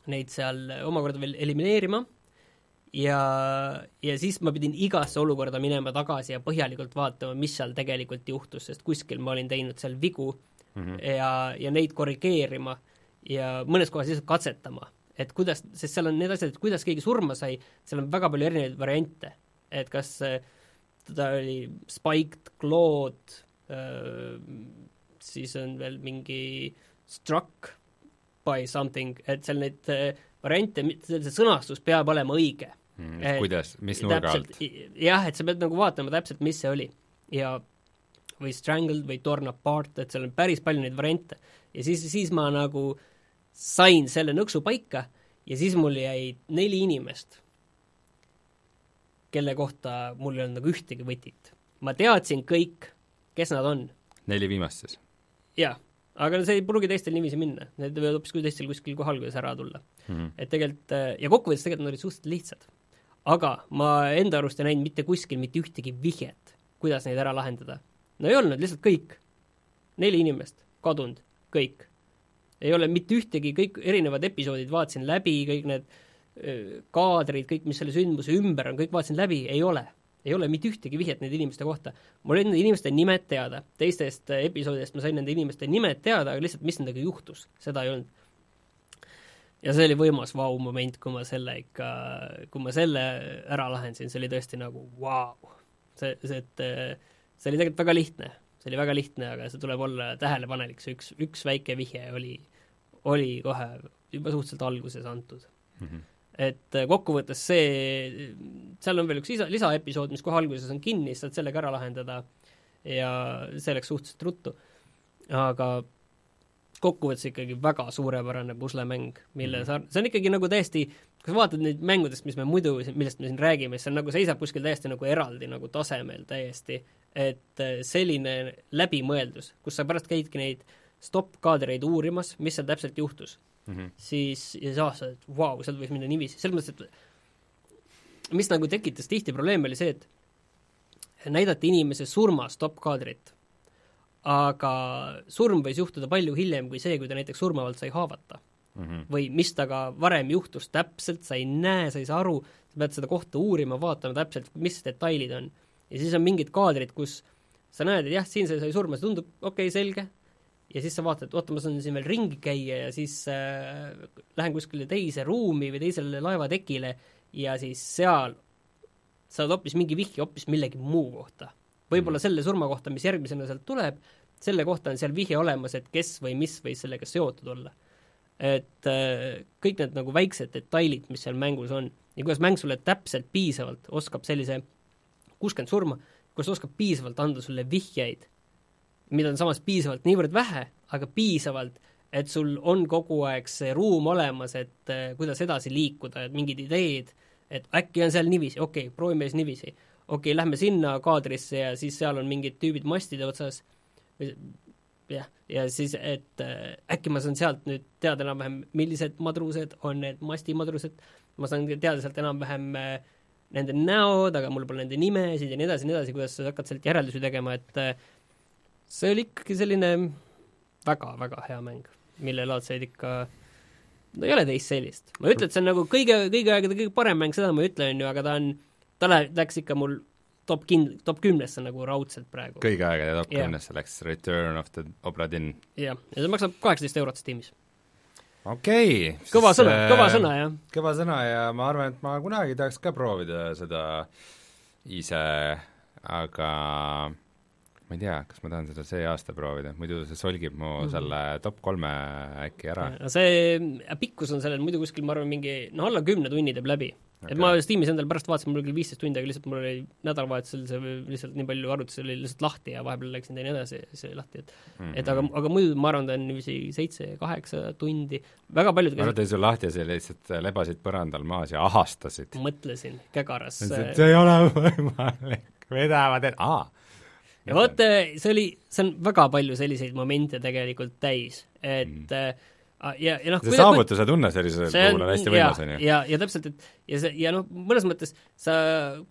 S3: neid seal omakorda veel elimineerima. Ja, ja siis ma pidin igasse olukorda minema tagasi ja põhjalikult vaatama, mis seal tegelikult juhtus, sest kuskil ma olin teinud seal vigu mm -hmm. ja, ja neid korrigeerima ja mõnes kohas lihtsalt katsetama, et kuidas, sest seal on need asjad, et kuidas keegi surma sai, seal on väga palju erinevaid variante, et kas ta oli spiked claw'd, siis on veel mingi struck by something, et seal neid variante, see sõnastus peab olema õige
S2: mm,. kuidas, mis nurga alt?
S3: jah, et sa pead nagu vaatama täpselt, mis see oli ja või strangled või torn apart, et seal on päris palju neid variante. ja siis, siis ma nagu sain selle nõksu paika ja siis mul jäi neli inimest, kelle kohta mul ei olnud nagu ühtegi võtit. ma teadsin kõik, kes nad on.
S2: neli viimast siis?
S3: jah, aga see ei pruugi teistel niiviisi minna, need võivad hoopis teistel kuskil kohal kuidas ära tulla mm. -hmm. et tegelikult, ja kokkuvõttes tegelikult nad olid suhteliselt lihtsad. aga ma enda arust ei näinud mitte kuskil mitte ühtegi vihjet, kuidas neid ära lahendada no ei olnud, lihtsalt kõik. neli inimest, kadunud, kõik. ei ole mitte ühtegi, kõik erinevad episoodid vaatasin läbi, kõik need öö, kaadrid, kõik, mis selle sündmuse ümber on, kõik vaatasin läbi, ei ole. Ei ole mitte ühtegi vihjet nende inimeste kohta. mul olid nende inimeste nimed teada, teistest episoodidest ma sain nende inimeste nimed teada, aga lihtsalt, mis nendega juhtus, seda ei olnud ja see oli võimas vau-moment, kui ma selle ikka, kui ma selle ära lahendasin, see oli tõesti nagu vau wow.. see, see, et see oli tegelikult väga lihtne, see oli väga lihtne, aga see tuleb olla tähelepanelik, see üks, üks väike vihje oli, oli kohe juba suhteliselt alguses antud mm. -hmm. Et äh, kokkuvõttes see, seal on veel üks lisa, lisaepisood, mis kohe alguses on kinni, saad sellega ära lahendada. Ja see läks suhteliselt ruttu. aga kokkuvõttes ikkagi väga suurepärane puslemäng, mille sa, see on ikkagi nagu täiesti, kui sa vaatad neid mängudest, mis me muidu, millest me siin räägime, siis see on nagu, seisab kuskil täiesti nagu eraldi nagu tasemel täiesti. Et äh, selline läbimõeldus, kus sa pärast käidki neid stopp-kaadreid uurimas, mis seal täpselt juhtus mm, -hmm. siis, ja sa avastad, et vau wow,, sealt võis minna niiviisi, selles mõttes, et mis nagu tekitas tihti probleeme, oli see, et näidati inimese surma stopp-kaadrit, aga surm võis juhtuda palju hiljem kui see, kui ta näiteks surmavalt sai haavata mm -hmm. või mis temaga varem juhtus täpselt, sa ei näe, sa ei saa aru, sa pead seda kohta uurima, vaatama täpselt, mis detailid on. ja siis on mingid kaadrid, kus sa näed, et jah, siin see sai surma, see tundub okei okay,, selge, ja siis sa vaatad, oota, ma saan siin veel ringi käia ja siis äh, lähen kuskile teise ruumi või teisele laevatekile ja siis seal saad hoopis mingi vihje hoopis millegi muu kohta. võib-olla mm. selle surma kohta, mis järgmisena sealt tuleb, selle kohta on seal vihje olemas, et kes või mis võis sellega seotud olla. et äh, kõik need nagu väiksed detailid, mis seal mängus on ja kuidas mäng sulle täpselt piisavalt oskab sellise kuuskümmend surma, kuidas oskab piisavalt anda sulle vihjeid mida on samas piisavalt niivõrd vähe, aga piisavalt, et sul on kogu aeg see ruum olemas, et äh, kuidas edasi liikuda, et mingid ideed, et äkki on seal niiviisi, okei okay,, proovime siis niiviisi. okei okay,, lähme sinna kaadrisse ja siis seal on mingid tüübid mastide otsas, jah, ja siis, et äh, äkki ma saan sealt nüüd teada enam-vähem, millised madrused on need mastimadrused, ma saan teada sealt enam-vähem äh, nende näod, aga mul pole nende nimesid ja nii edasi ja nii edasi, kuidas sa hakkad sealt järeldusi tegema, et see oli ikkagi selline väga-väga hea mäng, millelaadseid ikka no ei ole teist sellist. ma ei ütle, et see on nagu kõige, kõigi aegade kõige parem mäng, seda ma ei ütle, on ju, aga ta on, ta läheb, läks ikka mul top kin-, top kümnesse nagu raudselt praegu.
S2: kõigi aegade top kümnesse yeah. läks Return of the Obra Dinn.
S3: jah, ja see maksab kaheksateist eurot Steamis.
S2: okei okay,.
S3: kõva sõna, kõva sõna, jah.
S2: kõva sõna ja ma arvan, et ma kunagi tahaks ka proovida seda ise, aga ma ei tea, kas ma tahan seda see aasta proovida, muidu see solgib mu mm -hmm. selle top kolme äkki ära.
S3: see pikkus on sellel muidu kuskil, ma arvan, mingi no alla kümne tunni teeb läbi okay.. et ma Steamis endale pärast vaatasin, mul oli küll viisteist tundi, aga lihtsalt mul oli nädalavahetusel see lihtsalt nii palju arvutusi oli lihtsalt lahti ja vahepeal läksin teine edasi, see lahti, et mm -hmm. et aga, aga muidu ma arvan, ta on niiviisi seitse-kaheksa tundi, väga paljud
S2: ma arvan, et ta oli sul lahti ja sa lihtsalt lebasid põrandal maas ja ahastasid.
S3: mõtlesin, kägaras.
S2: see ei ole võimalik, vedavad, et aa
S3: ja vot see oli, see on väga palju selliseid momente tegelikult täis, et mm. ja, ja noh
S2: see saavutuse tunne sellisel puhul on hästi võimas, on ju.
S3: ja, ja täpselt, et ja see, ja noh, mõnes mõttes sa,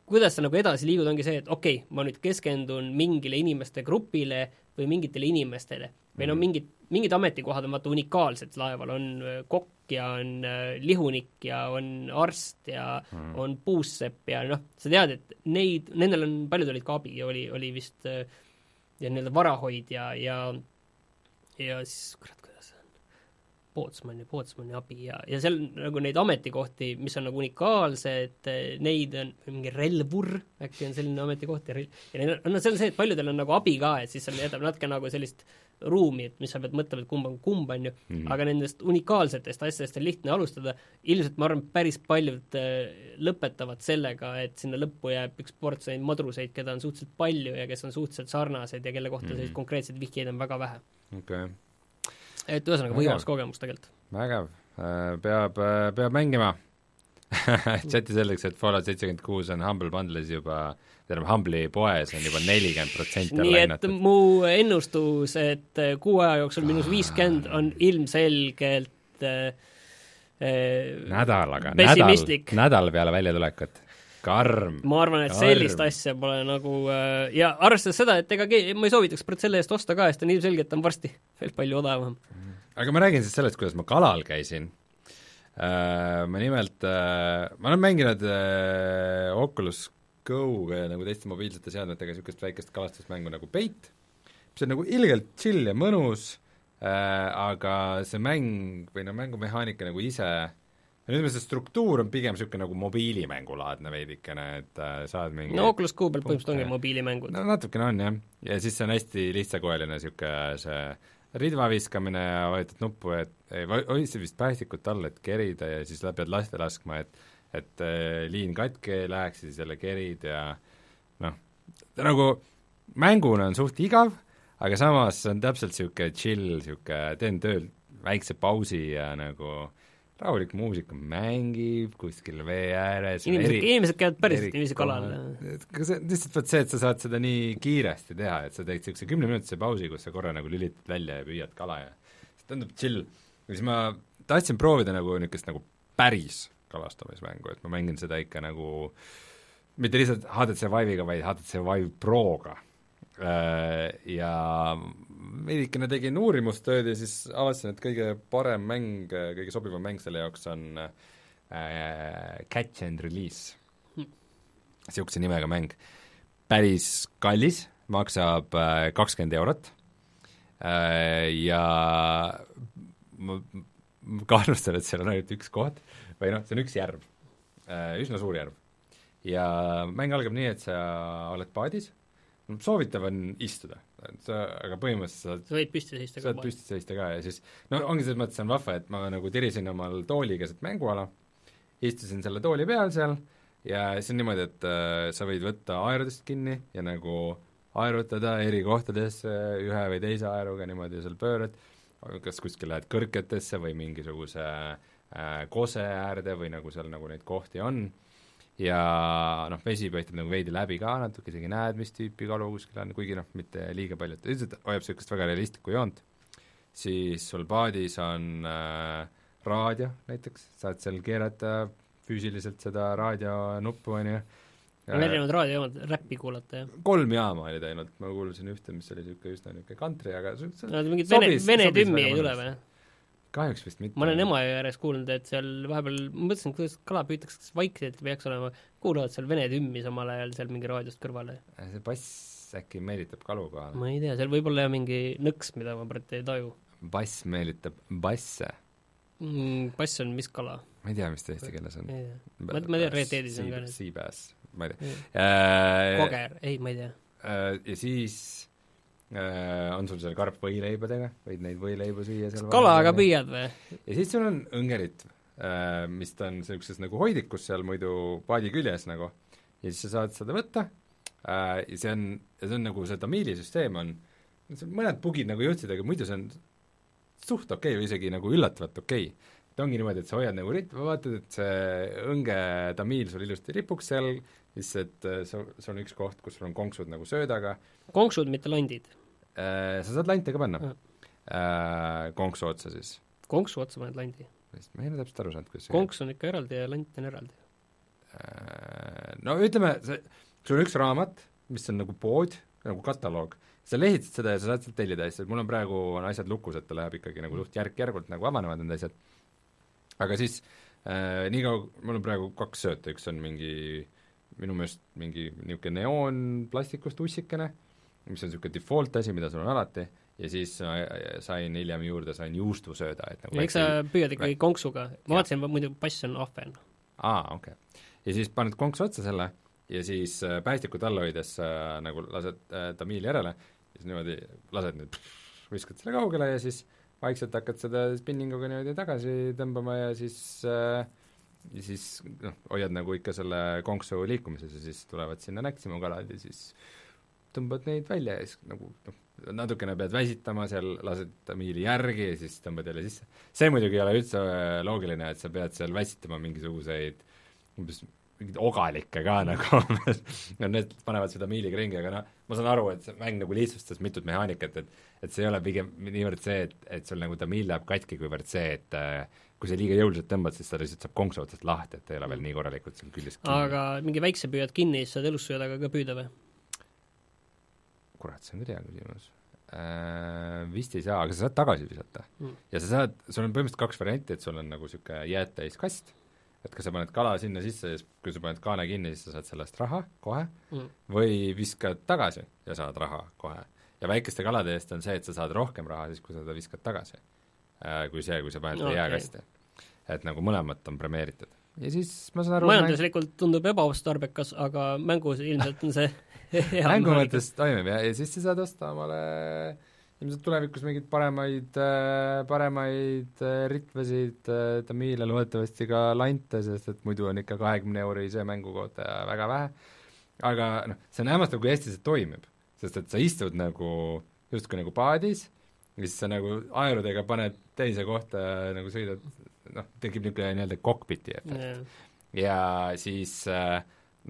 S3: kuidas sa nagu edasi liigud, ongi see, et okei okay,, ma nüüd keskendun mingile inimeste grupile või mingitele inimestele või no mhm. mingid, mingid ametikohad on vaata unikaalsed laeval, on äh, kokk ja on äh, lihunik ja on arst ja mm. on puussepp ja noh, sa tead, et neid, nendel on, paljud olid ka abi, oli, oli vist äh, ja nii-öelda varahoidja ja ja siis kurat, kuidas see on, pootsman ja pootsmani abi ja, ja seal nagu neid ametikohti, mis on nagu unikaalsed, neid on, mingi relvur äkki on selline ametikoht ja rel-, ja neil on, no see on see, et paljudel on nagu abi ka, et siis seal jätab natuke nagu sellist äh, ruumi, et mis sa pead mõtlema, et kumb on kumb, on ju mm, -hmm. aga nendest unikaalsetest asjadest on lihtne alustada, ilmselt ma arvan, päris paljud äh, lõpetavad sellega, et sinna lõppu jääb üks ports neid madruseid, keda on suhteliselt palju ja kes on suhteliselt sarnased ja kelle kohta mm -hmm. selliseid konkreetseid vihjeid on väga vähe.
S2: okei okay..
S3: et ühesõnaga, võimas kogemus tegelikult.
S2: vägev, äh, peab, äh, peab mängima chati selleks, et Fallout seitsekümmend kuus on Humble Bundle'is juba tähendab, Humble'i poes on juba nelikümmend protsenti
S3: nii et mu ennustus, et äh, kuu aja jooksul miinus viiskümmend on ilmselgelt äh,
S2: äh nädalaga, nädal, nädal peale väljatulekut karm.
S3: ma arvan, et karm. sellist asja pole nagu äh, ja arvestades seda, et ega ma ei soovitaks selle eest osta ka, sest on ilmselgelt on varsti veel palju odavam.
S2: aga ma räägin siis sellest, kuidas ma kalal käisin äh,. Ma nimelt äh,, ma olen mänginud äh, Oculus Go'ga ja nagu teiste mobiilsete seadmetega niisugust väikest kalastusmängu nagu Bait, mis on nagu ilgelt chill ja mõnus äh,, aga see mäng või no mängumehaanika nagu ise ja ütleme, see struktuur on pigem niisugune nagu mobiilimängulaadne veidikene, et äh, saad mingi
S3: no Oculus Go peal põhimõtteliselt ongi mobiilimängud.
S2: no natukene on jah, ja siis see on hästi lihtsakoeline niisugune see ridva viskamine ja vajutad nuppu, et hoidsid vist päästikut all, et kerida ja siis pead laste laskma, et et äh, liin katki ei läheks ja siis jälle kerid ja noh, ta nagu mänguna on suht igav, aga samas see on täpselt niisugune chill, niisugune teen tööl väikse pausi ja nagu rahulik muusika mängib kuskil vee ääres
S3: inimesed eri,, inimesed käivad päriselt niiviisi kalal.
S2: aga see, lihtsalt vot see, et sa saad seda nii kiiresti teha, et sa teed niisuguse kümneminutise pausi, kus sa korra nagu lülitad välja ja püüad kala ja see tundub chill. ja siis ma tahtsin proovida nagu niisugust nagu päris kalastamismängu, et ma mängin seda ikka nagu mitte lihtsalt HTC Vive'iga, vaid HTC Vive Proga. Ja veidikene tegin uurimustööd ja siis avastasin, et kõige parem mäng, kõige sobivam mäng selle jaoks on äh, Catch and Release. Niisuguse nimega mäng. päris kallis, maksab kakskümmend eurot. Äh, ja ma, ma kahtlustan, et seal on ainult üks koht või noh, see on üks järv, äh, üsna suur järv. ja mäng algab nii, et sa oled paadis, soovitav on istuda, sa, aga põhimõtteliselt
S3: sa võid püsti seista
S2: ka. saad püsti seista ka ja siis no ongi selles mõttes on vahva, et ma nagu tirisin omal tooli keset mänguala, istusin selle tooli peal seal ja siis on niimoodi, et äh, sa võid võtta aerudest kinni ja nagu aerutada eri kohtadesse ühe või teise aeruga niimoodi seal pöörad, kas kuskil lähed kõrgetesse või mingisuguse äh, kose äärde või nagu seal nagu neid kohti on, ja noh, vesi paistab nagu veidi läbi ka natuke, isegi näed, mis tüüpi kalu kuskil on, kuigi noh, mitte liiga palju, et üldiselt hoiab niisugust väga realistlikku joont, siis sul paadis on äh, raadio näiteks, saad seal keerata füüsiliselt seda raadionuppu, on ju,
S3: on erinevad raadiojaamad, räppi kuulata, jah?
S2: kolm jaama olid ainult, ma kuulsin ühte, mis oli niisugune üsna niisugune kantri, aga
S3: no mingit vene, vene tümmi ei tule või?
S2: Kahjuks vist mitte.
S3: ma olen Emajõe ääres kuulnud, et seal vahepeal, ma mõtlesin, kuidas kala püütakse, kas vaikselt peaks olema, kuulavad seal vene tümmi samal ajal seal mingi raadiost kõrvale.
S2: Äh, see bass äkki meelitab kalu kohale?
S3: ma ei tea, seal võib olla mingi nõks, mida ma praegu ei taju.
S2: bass meelitab basse
S3: mm,? Bass on mis kala?
S2: ma ei tea, mis ta eesti keeles on.
S3: ma, ma tean, Red Deadis on ka.
S2: Seabass, ma ei tea.
S3: Äh, koger, ei, ma ei tea.
S2: Äh, ja siis on sul seal karp võileibadega, võid neid võileibu süüa seal
S3: kalaga püüad või?
S2: ja siis sul on õngerit, mis ta on niisuguses nagu hoidikus seal muidu paadi küljes nagu, ja siis sa saad seda võtta ja see on, see on nagu see tamiilisüsteem on, mõned bugid nagu jõudsid, aga muidu see on suht okei okay, või isegi nagu üllatavalt okei. Okay et ongi niimoodi, et sa hoiad nagu ritmi, vaatad, et see õnge tamiil sul ilusti ripuks seal, siis et äh, sul, sul on üks koht, kus sul on konksud nagu söödaga.
S3: konksud, mitte landid
S2: äh,? Sa saad lante ka panna äh,, konksu otsa siis.
S3: konksu otsa paned landi?
S2: ma ei ole täpselt aru saanud, kuidas
S3: konks on ikka eraldi ja lant on eraldi
S2: äh,. No ütleme, see, sul on üks raamat, mis on nagu pood, nagu kataloog, sa lehitad seda ja sa saad sealt tellida asju, mul on praegu, on asjad lukus, et ta läheb ikkagi nagu suht järk-järgult nagu avanevad need asjad aga siis äh, niikaua, mul on praegu kaks sööta, üks on mingi minu meelest mingi niisugune neoonplastikust ussikene, mis on niisugune default asi, mida sul on alati, ja siis sain hiljem juurde, sain juustusööda, et nagu
S3: ja eks sa püüad ikkagi konksuga, ma vaatasin, muidu pass on ahven.
S2: aa, okei. Okay.. ja siis paned konksu otsa selle ja siis äh, päästikut all hoides äh, nagu lased äh, tamiili järele, siis niimoodi lased nüüd, viskad selle kaugele ja siis vaikselt hakkad seda spinninguga niimoodi tagasi tõmbama ja siis äh, ja siis noh, hoiad nagu ikka selle konksu liikumises ja siis tulevad sinna näksima kalad ja siis tõmbad neid välja ja siis nagu noh, natukene pead väsitama seal, lased tamiili järgi ja siis tõmbad jälle sisse. see muidugi ei ole üldse loogiline, et sa pead seal väsitama mingisuguseid umbes mingeid ogalikke ka nagu no need panevad seda miiliga ringi, aga noh, ma saan aru, et see mäng nagu lihtsustas mitut mehaanikat, et et see ei ole pigem niivõrd see, et, et sul nagu tamiil läheb katki, kuivõrd see, et äh, kui sa liiga jõuliselt tõmbad, siis ta lihtsalt saab konksu otsast lahti, et ei ole veel nii korralikult seal küljes
S3: kinni. aga mingi väikse püüad kinni, siis saad elussöödaga ka püüda või?
S2: kurat, see on küll hea küsimus äh,. Vist ei saa, aga sa saad tagasi visata mm. ja sa saad, sul on põhimõtteliselt kaks varianti, et sul on nagu niisugune jäätäis kast et kas sa paned kala sinna sisse ja siis, kui sa paned kaane kinni, siis sa saad sellest raha kohe mm. või viskad tagasi ja saad raha kohe. ja väikeste kalade eest on see, et sa saad rohkem raha siis, kui sa seda viskad tagasi äh,, kui see, kui sa paned okay. jääkasti. et nagu mõlemat on premeeritud. ja siis ma saan aru
S3: majanduslikult mäng... tundub ebaotstarbekas, aga mängus ilmselt on see
S2: hea mängu mõttes toimib ja, ja siis sa saad osta omale ilmselt tulevikus mingeid paremaid, äh, paremaid äh, ritvasid, äh, tamiile, loodetavasti ka lante, sest et muidu on ikka kahekümne eurise mängukohta väga vähe. aga noh, see on hämmastav, kui hästi see toimib, sest et sa istud nagu justkui nagu paadis ja siis sa nagu aerudega paned teise kohta nagu sõidad, noh, tekib niisugune nii-öelda kokpiti efekt yeah.. ja siis äh,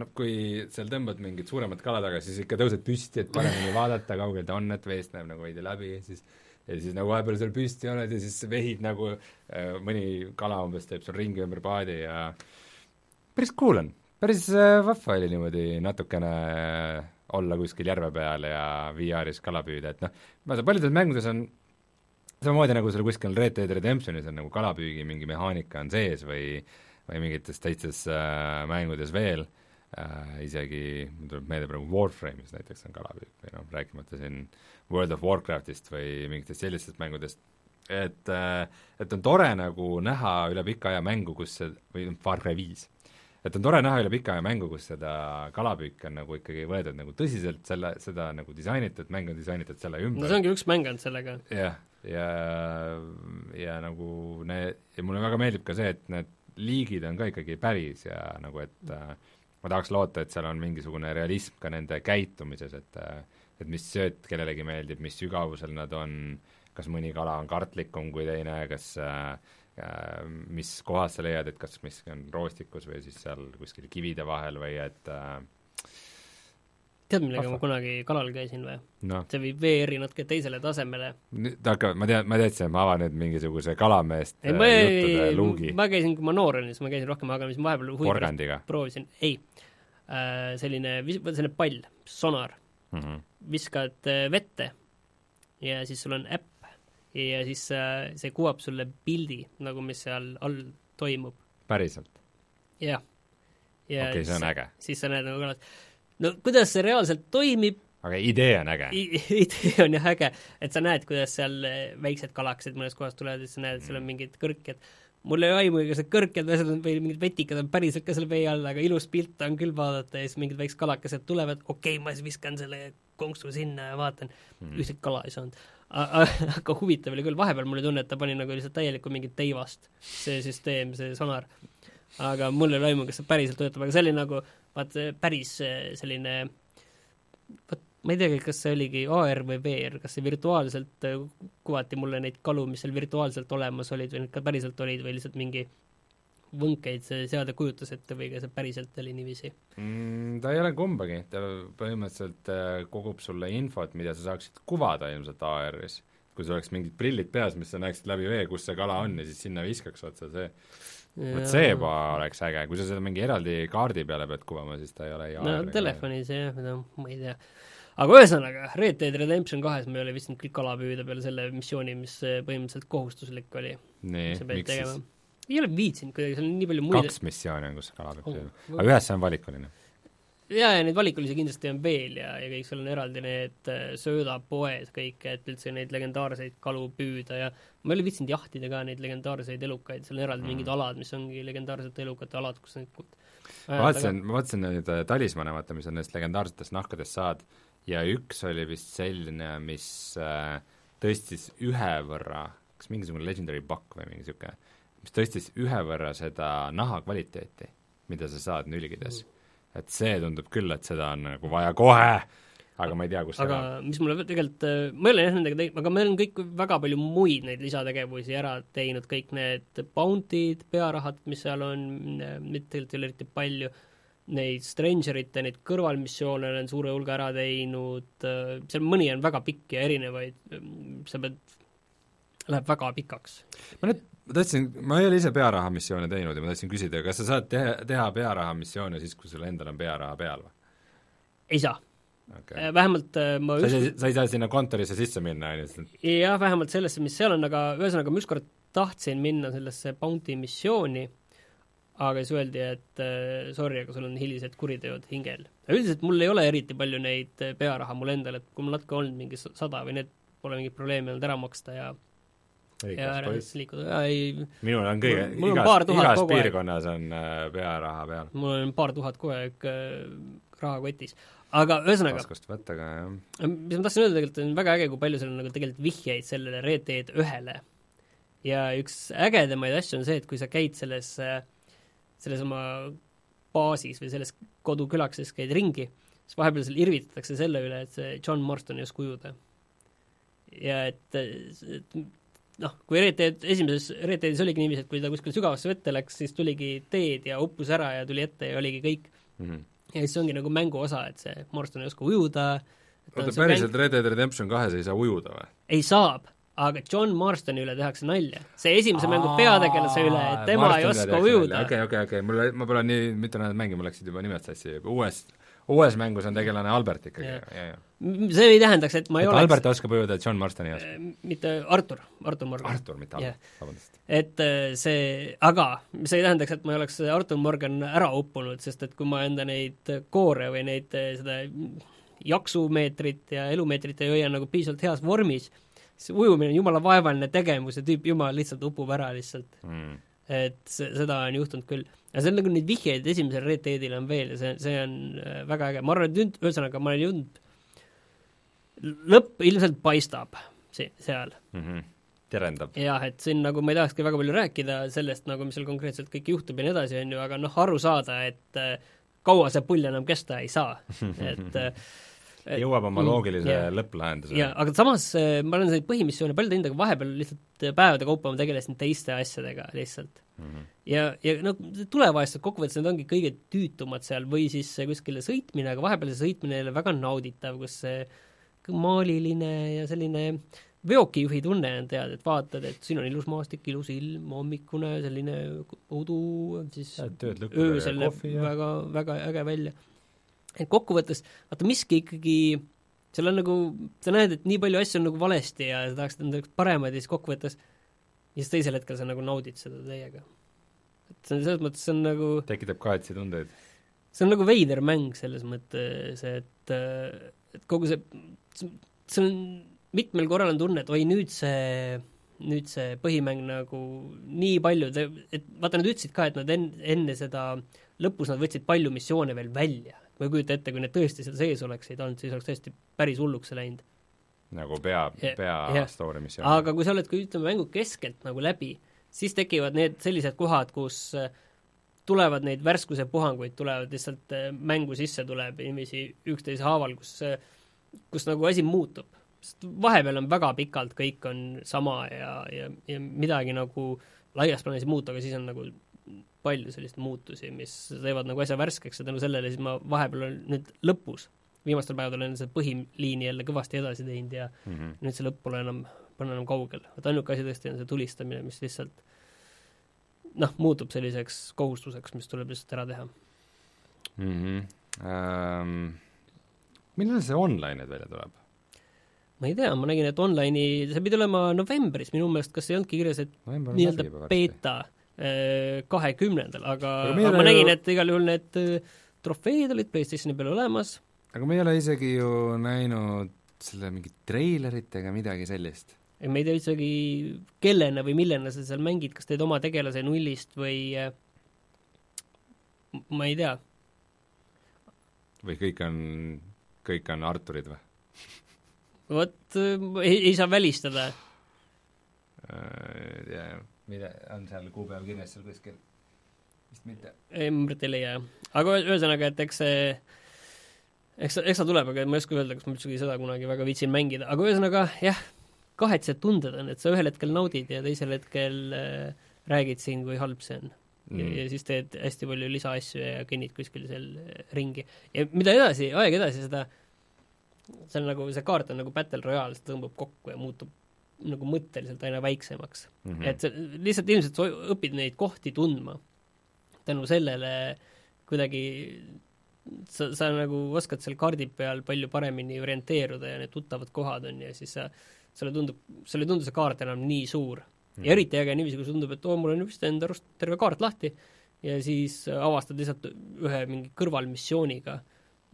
S2: noh, kui seal tõmbad mingit suuremat kala taga, siis ikka tõused püsti, et paremini vaadata, kaugel ta on, et veest näeb nagu veidi läbi ja siis ja siis nagu vahepeal seal püsti oled ja siis vehid nagu äh, mõni kala umbes teeb sul ringi ümber paadi ja päris cool on, päris äh, vahva oli niimoodi natukene olla kuskil järve peal ja VR-is kala püüda, et noh, tea, paljudes mängudes on samamoodi nagu seal kuskil Red Dead Redemptionis on nagu kalapüügi mingi mehaanika on sees või või mingites teistes äh, mängudes veel äh,, isegi mul tuleb meelde praegu Warframe'is näiteks on kalapüük või noh, rääkimata siin World of Warcraftist või mingitest sellistest mängudest, et äh, et on tore nagu näha üle pika aja mängu, kus see, või Far Cry viis, et on tore näha üle pika aja mängu, kus seda kalapüüki on nagu ikkagi võetud nagu tõsiselt, selle, seda nagu disainitud, mäng on disainitud selle ümber.
S3: no see ongi üks mäng ainult sellega.
S2: jah, ja, ja, ja nagu need, ja mulle väga meeldib ka see, et need liigid on ka ikkagi päris ja nagu, et äh, ma tahaks loota, et seal on mingisugune realism ka nende käitumises, et äh, et mis sööt kellelegi meeldib, mis sügavusel nad on, kas mõni kala on kartlikum kui teine, kas äh, äh, mis kohas sa leiad, et kas miski on roostikus või siis seal kuskil kivide vahel või et äh,
S3: tead, millega ma kunagi kalal käisin või
S2: no.?
S3: see viib VR-i natuke teisele tasemele.
S2: hakkavad, ma tean, ma teadsin, et ma avan nüüd mingisuguse kalameest ei, ma ei, luugi.
S3: ma käisin, kui ma noor olin, siis ma käisin rohkem, aga mis ma vahepeal
S2: huvi pärast
S3: proovisin, ei äh,, selline, selline pall, sonar mm, -hmm. viskad äh, vette ja siis sul on äpp ja siis äh, see kuvab sulle pildi, nagu mis seal all toimub.
S2: päriselt?
S3: jah.
S2: okei see on äge.
S3: siis sa näed nagu kalas no kuidas see reaalselt toimib,
S2: aga idee on äge
S3: idee on jah äge, et sa näed, kuidas seal eh, väiksed kalakesed mõnes kohas tulevad ja siis sa näed, et seal on mm. mingid kõrked. mul ei ole aimugi, kas need kõrked või või mingid vetikad on päriselt ka seal vee all, aga ilus pilt on küll vaadata ja siis mingid väiksed kalakesed tulevad, okei okay,, ma siis viskan selle konksu sinna ja vaatan mm., ühtegi kala ei saanud. aga huvitav oli küll, vahepeal mul oli tunne, et ta pani nagu lihtsalt täielikku mingit teivast, see süsteem, see sonar. Aga mul ei ole aimu, kas see päriselt töötab, aga see oli nagu vaat päris eh, selline vot ma ei teagi, kas see oligi AR või VR, kas see virtuaalselt eh, kuvati mulle neid kalu, mis seal virtuaalselt olemas olid või need ka päriselt olid või lihtsalt mingi võnkeid see seade kujutas ette või ka see päriselt oli niiviisi
S2: mm,? Ta ei ole kumbagi, ta põhimõtteliselt eh, kogub sulle infot, mida sa saaksid kuvada ilmselt AR-is. kui sul oleks mingid prillid peas, mis sa näeksid läbi vee, kus see kala on ja siis sinna viskaks otsa, see vot see juba oleks äge, kui sa seda mingi eraldi kaardi peale pead kuvama, siis ta ei ole
S3: no telefonis jah, no ma ei tea. aga ühesõnaga, Red Dead Redemption kahes me ei ole viitsinud kõik kala püüda peale selle missiooni, mis põhimõtteliselt kohustuslik oli.
S2: nii, miks tegema. siis?
S3: ei ole viitsinud kuidagi, seal on nii palju muid
S2: kaks missiooni on, kus kala peab püüdma oh,, aga ühes see on valikuline
S3: jaa, ja neid valikulisi kindlasti on veel ja, ja kõik seal on eraldi need äh, söödapoed kõik, et üldse neid legendaarseid kalu püüda ja ma ei ole viitsinud jahtida ka neid legendaarseid elukaid, seal on eraldi mm. mingid alad, mis ongi legendaarsete elukate alad, kus neid
S2: ma vaatasin, ma vaatasin neid äh, talismane, vaata, mis on nendest legendaarsetest nahkadest saad, ja üks oli vist selline, mis äh, tõstis ühe võrra, kas mingisugune legendary buck või mingi niisugune, mis tõstis ühe võrra seda naha kvaliteeti, mida sa saad nülgides mm et see tundub küll, et seda on nagu vaja kohe, aga ma ei tea, kus
S3: aga mis mulle tegelikult, äh, ma ei ole jah nendega teinud, aga me oleme kõik väga palju muid neid lisategevusi ära teinud, kõik need bounty'd, pearahad, mis seal on, mitte tegelikult ei ole eriti palju, neid Strangerite, neid kõrvalmissioone olen suure hulga ära teinud, äh, seal mõni on väga pikk ja erinevaid, sa pead, läheb väga pikaks.
S2: ma nüüd ma tahtsin, ma ei ole ise pearaha missioone teinud ja ma tahtsin küsida, kas sa saad teha, teha pearaha missioone siis, kui sul endal on pearaha peal või?
S3: ei saa okay.. Äh, vähemalt äh, ma
S2: sa ei, sa ei saa sinna kontorisse sisse minna, on ju?
S3: jah, vähemalt sellesse, mis seal on, aga ühesõnaga ma ükskord tahtsin minna sellesse Bounty missiooni, aga siis öeldi, et äh, sorry, aga sul on hilised kuriteod hingel. üldiselt mul ei ole eriti palju neid pearaha mul endal, et kui mul natuke olnud mingi sada või need pole mingit probleemi olnud ära maksta ja ja ära siis liikuda, ei
S2: minul on kõige, igas, igas piirkonnas on äh, pearaha peal.
S3: mul on paar tuhat kogu aeg äh, rahakotis. aga ühesõnaga
S2: taskust võtta ka, jah.
S3: mis ma tahtsin öelda, tegelikult on väga äge, kui palju seal on nagu tegelikult vihjeid sellele Red Dead ühele. ja üks ägedamaid asju on see, et kui sa käid selles, äh, selles oma baasis või selles kodukülakeses käid ringi, siis vahepeal seal irvitatakse selle üle, et see John Marston ei oska ujuda. ja et, et noh, kui Red Dead, esimeses Red Deadis oligi niiviisi, et kui ta kuskile sügavasse vette läks, siis tuligi teed ja uppus ära ja tuli ette ja oligi kõik mm. -hmm. ja siis ongi nagu mängu osa, et see Marston ei oska ujuda
S2: oota, päriselt mäng... Red Dead Redemption kahes ei saa ujuda või?
S3: ei saab, aga John Marstoni üle tehakse nalja. see esimese Aa, mängu peategelase üle, et tema Marston ei oska ujuda.
S2: okei, okei, okei, mul, ma pole nii mitu nädalat mänginud, mul läksid juba nimed sassi, uues uues mängus on tegelane Albert ikkagi, ja, ja.
S3: see ei tähendaks, et ma ei
S2: et
S3: oleks
S2: Albert oskab ujuda, John Marston ei oska.
S3: äh, mitte Artur, Artur Morgan.
S2: Artur, mitte Albert vabandust.
S3: et äh, see, aga see ei tähendaks, et ma ei oleks Artur Morgan ära uppunud, sest et kui ma enda neid koore või neid, äh, seda jaksumeetrit ja elumeetrit ei hoia nagu piisavalt heas vormis, siis ujumine on jumala vaevaline tegevus ja tüüp jumal lihtsalt upub ära lihtsalt.
S2: mm.
S3: Et see, seda on juhtunud küll. ja see on nagu neid vihjeid esimesele Red Deadile on veel ja see, see on äh, väga äge, ma arvan, et nüüd, ühesõnaga, ma olen jõudnud, lõpp ilmselt paistab si-, seal
S2: Mm -hmm. terendab.
S3: jah, et siin nagu ma ei tahakski väga palju rääkida sellest nagu, mis seal konkreetselt kõik juhtub ja nii edasi, on ju, aga noh, aru saada, et äh, kaua see pull enam kesta ei saa, et äh,
S2: jõuab oma
S3: Mm,
S2: loogilise
S3: jah.
S2: lõpplahenduse.
S3: jaa, aga samas äh, ma olen neid põhimissioone palju teinud, aga vahepeal lihtsalt äh, päevade kaupa ma tegelesin teiste asjadega lihtsalt.
S2: mm. -hmm.
S3: ja, ja no tulevahetused kokkuvõttes need ongi kõige tüütumad seal või siis kuskile sõitmine, aga vahepeal see sõitmine ei ole väga nauditav, kus see maaliline ja selline veokijuhi tunne on, tead, et vaatad, et siin on ilus maastik, ilus ilm, hommikune selline udu, siis öösel näeb väga, väga äge välja. Et kokkuvõttes, vaata miski ikkagi, seal on nagu, sa näed, et nii palju asju on nagu valesti ja sa tahaksid endale paremaid ja siis kokkuvõttes ja siis teisel hetkel sa nagu naudid seda täiega. et see on selles mõttes, see on nagu,
S2: tekitab kahetsetundeid.
S3: see on nagu veider mäng selles mõttes, et, et kogu see, see on, mitmel korral on tunne, et oi, nüüd see, nüüd see põhimäng nagu nii palju, et vaata, nad ütlesid ka, et nad en-, enne seda lõpus nad võtsid palju missioone veel välja. Ma ei kujuta ette, kui need tõesti seal sees oleksid olnud, siis oleks tõesti päris hulluks läinud.
S2: nagu pea, pea
S3: jah.
S2: story missioon.
S3: aga kui sa oled, kui ütleme, mängu keskelt nagu läbi, siis tekivad need sellised kohad, kus äh, tulevad neid värskuse puhanguid, tulevad lihtsalt äh, mängu sisse, tuleb inimesi üksteise haaval, kus, kus nagu asi muutub. sest vahepeal on väga pikalt, kõik on sama ja, ja, ja midagi nagu laias plaanis ei muutu, aga siis on nagu palju selliseid muutusi, mis teevad nagu asja värskeks ja tänu sellele siis ma vahepeal olen nüüd lõpus, viimastel päevadel olen seda põhiliini jälle kõvasti edasi teinud ja
S2: mm. -hmm.
S3: nüüd see lõpp pole enam, pole enam kaugel. et ainuke asi tõesti on see tulistamine, mis lihtsalt noh, muutub selliseks kohustuseks, mis tuleb lihtsalt ära teha.
S2: Mm -hmm. ähm, millal see online nüüd välja tuleb?
S3: ma ei tea, ma nägin, et online'i, see pidi olema novembris minu meelest, kas ei olnudki kirjas, et nii-öelda beeta äh, kahekümnendal, aga,
S2: Aga
S3: ma nägin, et igal juhul need äh, trofeed olid PlayStationi peal olemas,
S2: aga me ei ole isegi ju näinud selle mingit treilerit ega midagi sellist.
S3: me ei tea isegi, kellena või millena sa seal mängid, kas teed oma tegelase nullist või äh, ma ei tea,
S2: või kõik on, kõik on Arturid või?
S3: vot äh, ei, ei saa välistada
S2: Äh, ja mida, on seal kuupäev kirjas seal kuskil? vist mitte.
S3: ei, praegu ei leia, jah. aga ühe- ühesõnaga, et eks see eks eks ta tuleb, aga ma ei oska öelda, kas ma üldsegi seda kunagi väga viitsin mängida, aga ühesõnaga jah, kahetsed tunded on, et sa ühel hetkel naudid ja teisel hetkel äh, räägid siin, kui halb see on mm.. ja, ja siis teed hästi palju lisaasju ja kõnnid kuskil seal äh, ringi. ja mida edasi, aeg edasi, seda see on nagu, see kaart on nagu Battle Royale, see tõmbab kokku ja muutub nagu mõtteliselt aina väiksemaks
S2: mm.
S3: -hmm. et sa lihtsalt ilmselt sa õpid neid kohti tundma tänu sellele kuidagi sa, sa nagu oskad seal kaardi peal palju paremini orienteeruda ja need tuttavad kohad on ja siis sa, sulle tundub, sulle ei tundu see kaart enam nii suur mm.. ja eriti äge niiviisi, kui tundub, et oo, mul on vist enda arust terve kaart lahti ja siis avastad lihtsalt ühe mingi kõrvalmissiooniga,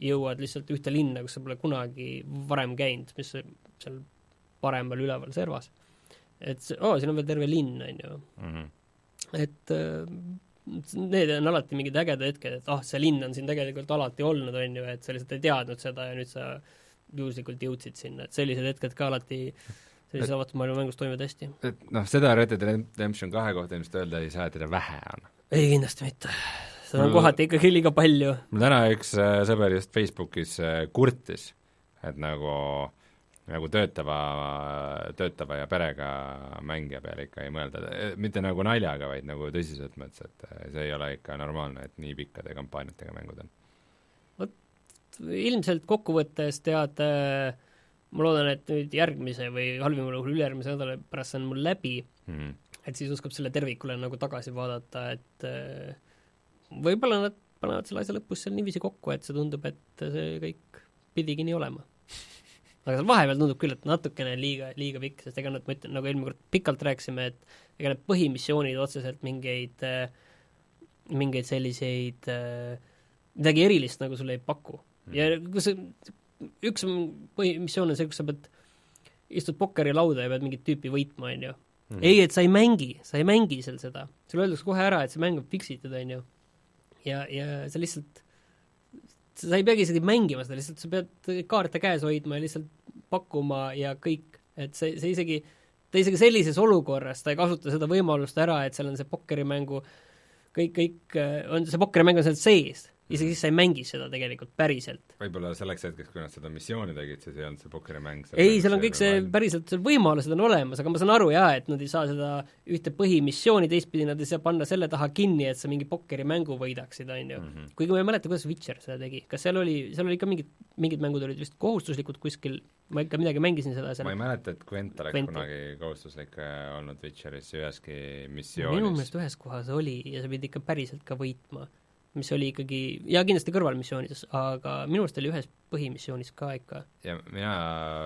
S3: jõuad lihtsalt ühte linna, kus sa pole kunagi varem käinud, mis seal paremal üleval servas. et see, oo, siin on veel terve linn, on ju
S2: mm. -hmm.
S3: et äh, need on alati mingid ägedad hetked, et ah, see linn on siin tegelikult alati olnud, on ju, et sa lihtsalt ei teadnud seda ja nüüd sa juhuslikult jõudsid sinna, et sellised hetked ka alati sellises avatud maailma mängus toimivad hästi.
S2: et noh, seda Red Dead Redemption kahe kohta ilmselt öelda ei saa, et teda vähe on.
S3: ei, kindlasti mitte. seda on
S2: Mul-
S3: kohati ikkagi liiga palju.
S2: mul täna üks äh, sõber just Facebookis äh, kurtis, et nagu nagu töötava, töötava ja perega mängija peale ikka ei mõelda, mitte nagu naljaga, vaid nagu tõsiselt mõttes, et äh, see ei ole ikka normaalne, et nii pikkade kampaaniatega mängud on.
S3: ilmselt kokkuvõttes tead äh, ma loodan, et nüüd järgmise või halvimal juhul ülejärgmise nädala pärast see on mul läbi,
S2: Mm
S3: et siis oskab selle tervikule nagu tagasi vaadata, et äh, võib-olla nad panevad selle asja lõpus seal niiviisi kokku, et see tundub, et see kõik pidigi nii olema. Aga seal vahepeal tundub küll, et natukene liiga, liiga pikk, sest ega nad, ma ütlen, nagu eelmine kord pikalt rääkisime, et ega need põhimissioonid otseselt mingeid, mingeid selliseid midagi erilist nagu sulle ei paku. ja kui see, üks põhimissioon on see, kus sa pead, istud pokkerilauda ja pead mingit tüüpi võitma, on ju mm. -hmm. ei, et sa ei mängi, sa ei mängi seal seda. sulle öeldakse kohe ära, et see mäng on fixitud, on ju. ja, ja sa lihtsalt, sa ei peagi isegi mängima seda, lihtsalt sa pead kaarte käes hoidma ja lihtsalt pakkuma ja kõik. et see, see isegi, ta isegi sellises olukorras, ta ei kasuta seda võimalust ära, et seal on see pokkerimängu kõik, kõik on, see pokkerimäng on seal sees isegi siis sa ei mängi seda tegelikult päriselt.
S2: võib-olla selleks hetkeks, kui nad seda missiooni tegid, siis ei olnud see pokkerimäng
S3: ei, seal on kõik see päriselt, seal võimalused on olemas, aga ma saan aru jaa, et nad ei saa seda ühte põhimissiooni, teistpidi nad ei saa panna selle taha kinni, et sa mingi pokkerimängu võidaksid, on ju mm. -hmm. kuigi ma ei mäleta, kuidas Witcher seda tegi, kas seal oli, seal oli ka mingid, mingid mängud olid vist kohustuslikud kuskil, ma ikka midagi mängisin seda seal
S2: ma ei mäleta, et Gwent oleks Gwent. kunagi kohustuslik äh, olnud Witcheris üheski missioonis.
S3: minu meelest ühes kohas oli ja sa pidid ikka päriselt ka võitma mis oli ikkagi, ja kindlasti kõrvalmissioonides, aga minu arust oli ühes põhimissioonis ka ikka.
S2: ja mina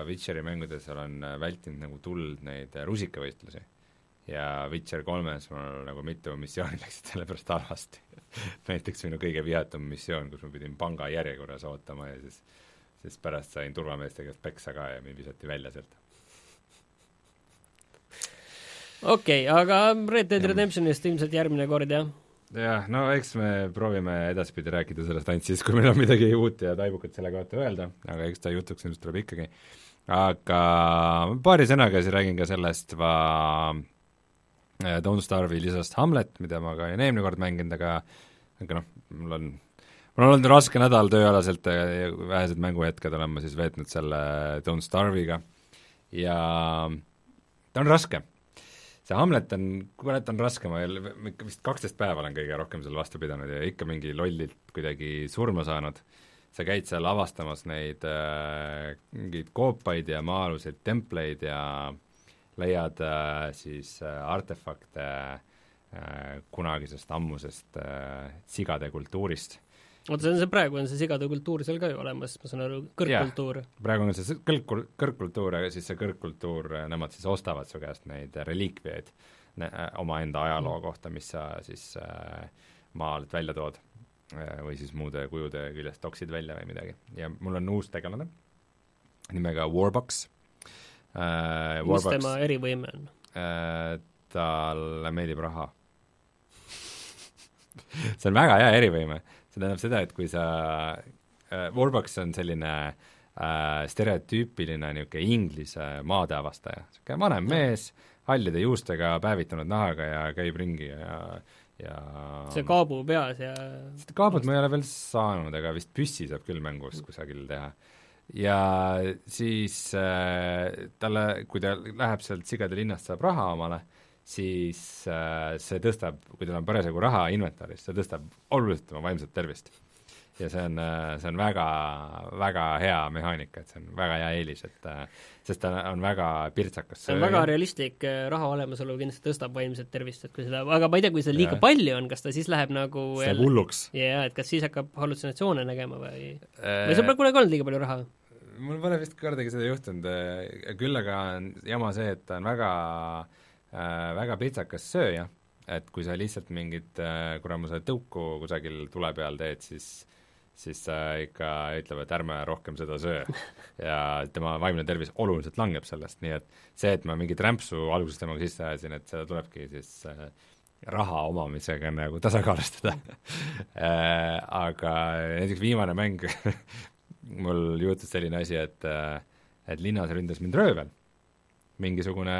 S2: Witcheri mängudes olen vältinud nagu tuld neid rusikavõistlusi. ja Witcher kolmes mul nagu mitu missiooni läksid selle pärast halvasti näiteks minu kõige vihatum missioon, kus ma pidin panga järjekorras ootama ja siis siis pärast sain turvameeste käest peksa ka ja mind visati välja sealt.
S3: okei okay,, aga Red Dead Redemptionist ilmselt järgmine kord, jah?
S2: Jah, no eks me proovime edaspidi rääkida sellest ainult siis, kui meil on midagi uut ja taibukat selle kohta öelda, aga eks ta jutuks ilmselt tuleb ikkagi. aga paari sõnaga siis räägin ka sellest va äh, Don't Starve'i lisast Hamlet, mida ma ka eelmine kord mänginud, aga aga noh, mul on mul on olnud raske nädal tööalaselt ja vähesed mänguhetked olen ma siis veetnud selle Don't Starve'iga ja ta on raske see Hamlet on, kurat, on raske, ma ikka vist kaksteist päeva olen kõige rohkem seal vastu pidanud ja ikka mingi lollilt kuidagi surma saanud. sa käid seal avastamas neid äh, mingeid koopaid ja maa-aluseid templeid ja leiad äh, siis äh, artefakte äh, kunagisest ammusest äh, sigade kultuurist
S3: oota, see on see, praegu on see sigade kultuur seal ka ju olemas, ma saan aru, kõrgkultuur?
S2: praegu on see kõrg, kõrgkultuur, aga siis see kõrgkultuur, nemad siis ostavad su käest neid reliikviaid omaenda ajaloo mm. kohta, mis sa siis äh, maa alt välja tood äh, või siis muude kujude küljest toksid välja või midagi. ja mul on uus tegelane nimega Warbox
S3: äh,. mis tema erivõime on
S2: äh,? talle meeldib raha see on väga hea erivõime see tähendab seda, et kui sa äh,, Warbucks on selline äh, stereotüüpiline niisugune inglise maadeavastaja, niisugune vanem mees, hallide juustega, päevitunud nahaga ja käib ringi ja ja
S3: see kaabu peas ja
S2: seda kaabut ma ei ole veel saanud, aga vist püssi saab küll mängus kusagil teha. ja siis äh, talle, kui ta läheb sealt Sigade linnast, saab raha omale, siis äh, see tõstab, kui tal on parasjagu raha inventaris, see tõstab oluliselt tema vaimset tervist. ja see on, äh, see on väga, väga hea mehaanika, et see on väga hea eelis, et äh, sest ta on väga pirtsakas.
S3: see on väga realistlik, raha olemasolu kindlasti tõstab vaimset tervist, et kui seda, aga ma ei tea, kui seda liiga ja. palju on, kas ta siis läheb nagu
S2: see läheb hulluks.
S3: jaa, et kas siis hakkab hallutsinatsioone nägema või äh, või sul pole kunagi olnud liiga palju raha?
S2: mul pole vist kordagi seda juhtunud, küll aga on jama see, et ta on väga äh, äh, väga pitsakas sööja, et kui sa lihtsalt mingit äh, kuramuse tõuku kusagil tule peal teed, siis siis ta äh, ikka ütleb, et ärme rohkem seda söö. ja tema vaimne tervis oluliselt langeb sellest, nii et see, et ma mingit rämpsu alguses temaga sisse ajasin, et seda tulebki siis äh, raha omamisega nagu tasakaalustada. Äh, aga näiteks viimane mäng mul juhtus selline asi, et äh, et linnas ründas mind röövel, mingisugune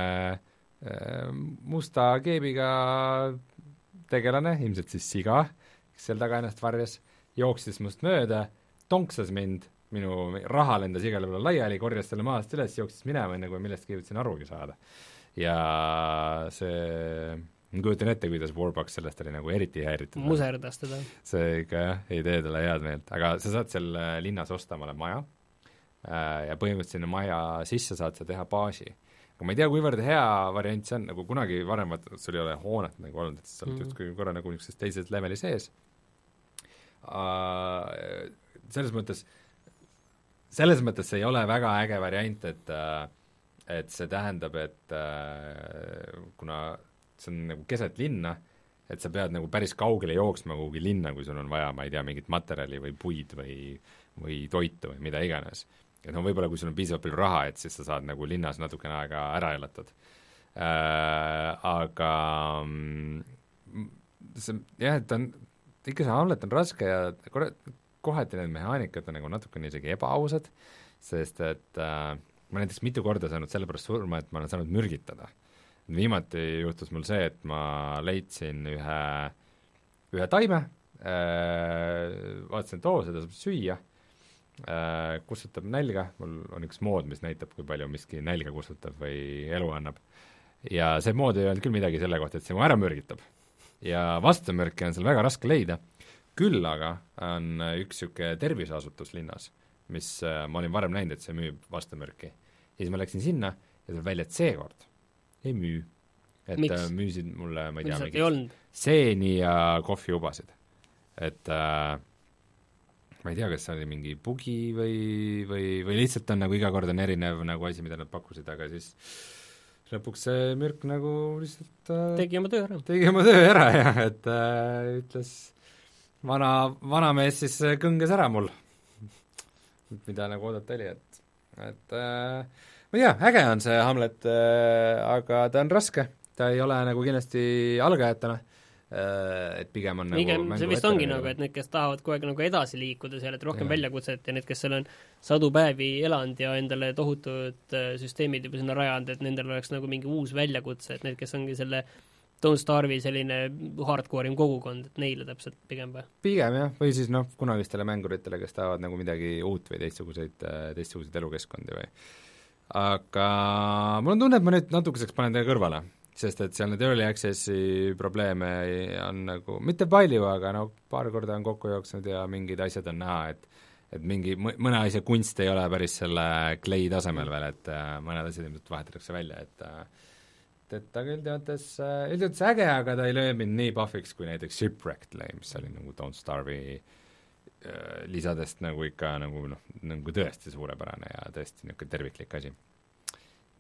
S2: musta keebiga tegelane, ilmselt siis siga, kes seal taga ennast varjas, jooksis must mööda, tonksas mind, minu raha lendas igale poole laiali, korjas selle maast üles, jooksis minema, enne kui millestki jõudsin arugi saada. ja see, ma kujutan ette, kuidas Warbox sellest oli nagu eriti häiritud.
S3: muserdas teda.
S2: see ikka jah, ei tee talle head meelt, aga sa saad seal äh, linnas osta omale maja äh, ja põhimõtteliselt sinna maja sisse saad sa teha baasi aga ma ei tea, kuivõrd hea variant see on, nagu kunagi varem vaata, sul ei ole hoonet nagu olnud, et sa oled mm -hmm. justkui korra nagu niisuguses teises leveli sees, äh, selles mõttes, selles mõttes see ei ole väga äge variant, et äh, et see tähendab, et äh, kuna see on nagu keset linna, et sa pead nagu päris kaugele jooksma kuhugi linna, kui sul on vaja, ma ei tea, mingit materjali või puid või või toitu või mida iganes. Et noh, võib-olla kui sul on piisavalt palju raha, et siis sa saad nagu linnas natukene aega ära elatud äh,. Aga mm, see jah, et on, ikka see Hamlet on raske ja kurat, kohati need mehaanikad on nagu natukene isegi ebaausad, sest et äh, ma näiteks mitu korda saanud selle pärast surma, et ma olen saanud mürgitada. viimati juhtus mul see, et ma leidsin ühe, ühe taime äh,, vaatasin, et oo, seda saab süüa äh,, kustutab nälga, mul on üks mood, mis näitab, kui palju miski nälga kustutab või elu annab. ja see mood ei öelnud küll midagi selle kohta, et see mu ära mürgitab. ja vastumürke on seal väga raske leida, küll aga on üks niisugune terviseasutus linnas mis äh, ma olin varem näinud, et see müüb vastumürki. ja siis ma läksin sinna ja tuleb välja, et seekord ei müü. et Miks? Äh, müüsid mulle, ma ei tea, mingit seeni ja kohviubasid. et äh, ma ei tea, kas see oli mingi bugi või, või, või lihtsalt on nagu iga kord on erinev nagu asi, mida nad pakkusid, aga siis lõpuks see mürk nagu lihtsalt äh,
S3: tegi oma töö ära.
S2: tegi oma töö ära jah, et äh, ütles vana, vanamees siis kõnges ära mul. Mida nagu oodata oli, et, et äh, ma ei tea, äge on see Hamlet äh,, aga ta on raske, ta ei ole nagu kindlasti algajatena. äh,, et pigem on
S3: pigem nagu see vist ongi nagu, et need, kes tahavad kogu aeg nagu edasi liikuda seal, et rohkem ja. väljakutset ja need, kes seal on sadu päevi elanud ja endale tohutud äh, süsteemid juba sinna rajanud, et nendel oleks nagu mingi uus väljakutse, et need, kes ongi selle Don't Starve'i selline hardcore im kogukond, et neile täpselt pigem või?
S2: pigem jah, või siis noh, kunagistele mänguritele, kes tahavad nagu midagi uut või teistsuguseid, teistsuguseid elukeskkondi või aga mul on tunne, et ma nüüd natukeseks panen teie kõrvale, sest et seal need early access'i probleeme on nagu mitte palju, aga no paar korda on kokku jooksnud ja mingid asjad on näha, et et mingi, mõne asja kunst ei ole päris selle Clay tasemel veel, et äh, mõned asjad ilmselt vahetatakse välja, et äh, et aga üldjoontes, äh, üldjoontes äge, aga ta ei löö mind nii pahviks kui näiteks Shipwrecked lõi, mis oli nagu Don't Starve'i lisadest nagu ikka nagu noh, nagu tõesti suurepärane ja tõesti niisugune terviklik asi.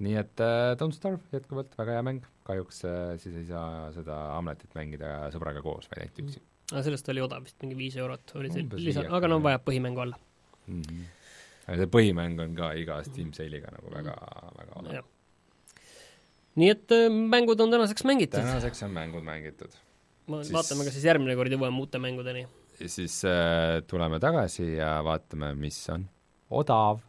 S2: nii et äh, Don't Starve jätkuvalt väga hea mäng, kahjuks äh, siis ei saa seda Hamletit mängida sõbraga koos, vaid ainult üksi.
S3: aga sellest oli odav vist, mingi viis eurot oli see lisa, aga no vajab põhimängu alla mm.
S2: -hmm. see põhimäng on ka iga Steam Sale'iga nagu väga, väga odav
S3: nii et äh, mängud on tänaseks mängitud.
S2: tänaseks on mängud mängitud.
S3: ma siis... vaatame, kas siis järgmine kord jõuame uute mängudeni.
S2: siis äh, tuleme tagasi ja vaatame, mis on odav.